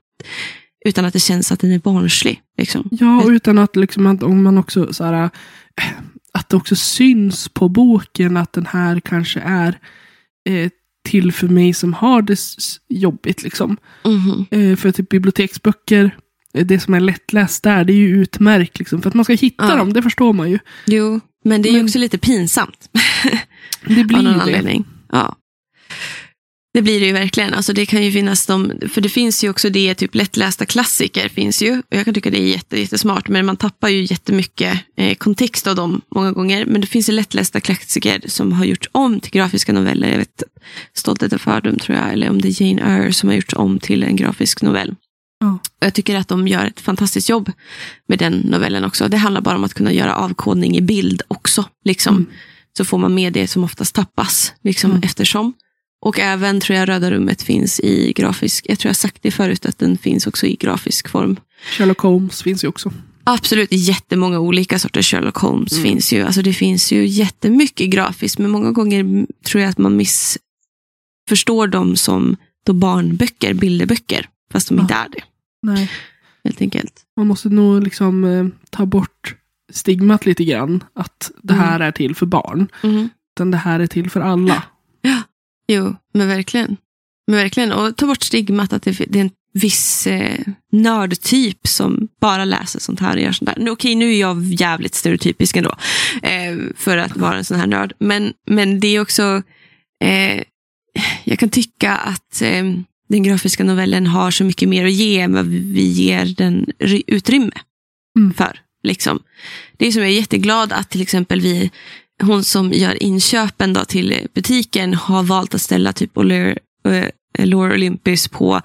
Speaker 1: utan att det känns att den är barnslig. Liksom.
Speaker 2: Ja, och utan att, liksom, att om man också så här, att det också syns på boken att den här kanske är eh, till för mig som har det jobbigt. Liksom.
Speaker 1: Mm.
Speaker 2: Eh, för typ biblioteksböcker, eh, det som är lättläst där, det är ju utmärkt. Liksom, för att man ska hitta ja. dem, det förstår man ju.
Speaker 1: Jo, men det är men, också lite pinsamt.
Speaker 2: det blir
Speaker 1: Av någon
Speaker 2: det.
Speaker 1: anledning. Ja. Det blir det ju verkligen. Alltså det kan ju finnas de, för det finns ju också det, typ lättlästa klassiker finns ju. Och jag kan tycka det är jätte, jättesmart, men man tappar ju jättemycket eh, kontext av dem många gånger. Men det finns ju lättlästa klassiker som har gjorts om till grafiska noveller. Jag vet, Stolthet och fördom tror jag, eller om det är Jane Eyre som har gjorts om till en grafisk novell.
Speaker 2: Mm.
Speaker 1: Jag tycker att de gör ett fantastiskt jobb med den novellen också. Det handlar bara om att kunna göra avkodning i bild också. Liksom. Mm. Så får man med det som oftast tappas, liksom, mm. eftersom. Och även tror jag Röda rummet finns i grafisk, jag tror jag sagt det förut att den finns också i grafisk form.
Speaker 2: Sherlock Holmes finns ju också.
Speaker 1: Absolut, jättemånga olika sorters Sherlock Holmes mm. finns ju. Alltså det finns ju jättemycket grafiskt, men många gånger tror jag att man missförstår dem som då barnböcker, bilderböcker, fast de ja. inte är det.
Speaker 2: Nej.
Speaker 1: Helt enkelt.
Speaker 2: Man måste nog liksom eh, ta bort stigmat lite grann, att det här mm. är till för barn.
Speaker 1: Mm.
Speaker 2: Utan det här är till för alla.
Speaker 1: Ja. Jo, men verkligen. Men verkligen. Och ta bort stigmat att det, det är en viss eh, nördtyp som bara läser sånt här och gör sånt där. Okej, nu är jag jävligt stereotypisk ändå. Eh, för att vara en sån här nörd. Men, men det är också... Eh, jag kan tycka att eh, den grafiska novellen har så mycket mer att ge än vad vi ger den utrymme mm. för. Liksom. Det är som jag är jätteglad att till exempel vi hon som gör inköpen då till butiken har valt att ställa typ Lore uh, Olympus på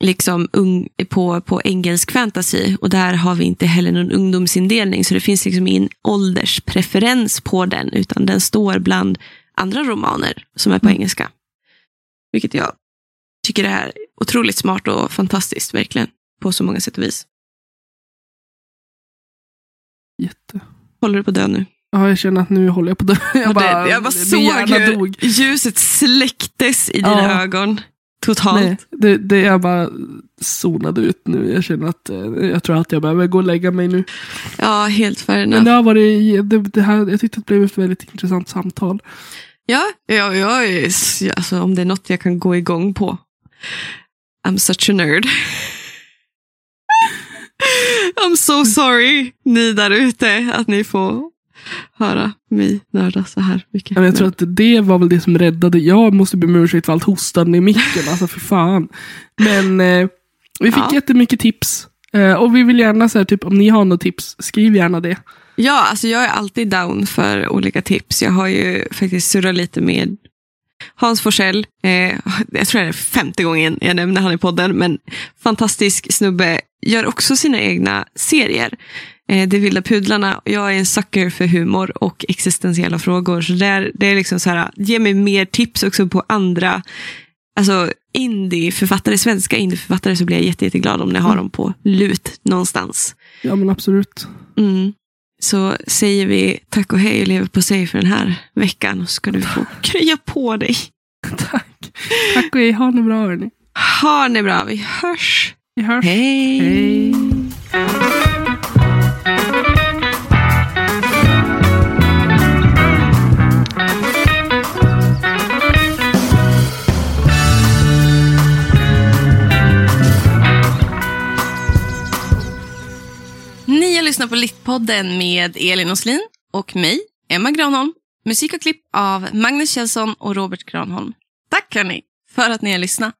Speaker 1: liksom ung, på, på engelsk fantasy. Och där har vi inte heller någon ungdomsindelning. Så det finns liksom ingen ålderspreferens på den. Utan den står bland andra romaner som är på mm. engelska. Vilket jag tycker är otroligt smart och fantastiskt, verkligen. På så många sätt och vis.
Speaker 2: Jätte.
Speaker 1: Håller du på att dö nu?
Speaker 2: Ja, jag känner att nu håller jag på att dö. Jag
Speaker 1: bara, jag bara såg hur dog. ljuset släcktes i dina ja. ögon. Totalt. Nej,
Speaker 2: det, det jag bara zonade ut nu. Jag känner att eh, jag tror att jag behöver gå och lägga mig nu.
Speaker 1: Ja, helt fair.
Speaker 2: Men det har varit, det, det här, jag tyckte att det blev ett väldigt intressant samtal.
Speaker 1: Ja, ja, ja alltså, om det är något jag kan gå igång på. I'm such a nerd. I'm so sorry, ni där ute, att ni får höra mig nörda så här mycket.
Speaker 2: jag tror att det var väl det som räddade. Jag måste be om ursäkt för allt hostande i micken. Alltså för fan. Men eh, vi fick ja. jättemycket tips. Eh, och vi vill gärna säga typ om ni har något tips, skriv gärna det.
Speaker 1: Ja, alltså jag är alltid down för olika tips. Jag har ju faktiskt surrat lite med Hans Forsell. Eh, jag tror det är femte gången jag nämner han i podden. Men fantastisk snubbe. Gör också sina egna serier. Eh, De vilda pudlarna. Jag är en sucker för humor och existentiella frågor. Så det är, det är liksom så här, ge mig mer tips också på andra alltså indieförfattare, svenska indieförfattare så blir jag jätte, jätteglad om ni har mm. dem på lut någonstans.
Speaker 2: Ja men absolut.
Speaker 1: Mm. Så säger vi tack och hej och lever på sig för den här veckan. Och så ska du få krya på dig.
Speaker 2: Tack. Tack och hej. Ha det bra hörni.
Speaker 1: Ha det bra. Vi hörs.
Speaker 2: Vi hörs.
Speaker 1: Hej.
Speaker 2: hej.
Speaker 1: Lyssnat på Littpodden med Elin Oslin och mig, Emma Granholm. Musik och klipp av Magnus Kjellson och Robert Granholm. Tack hörni för att ni har lyssnat.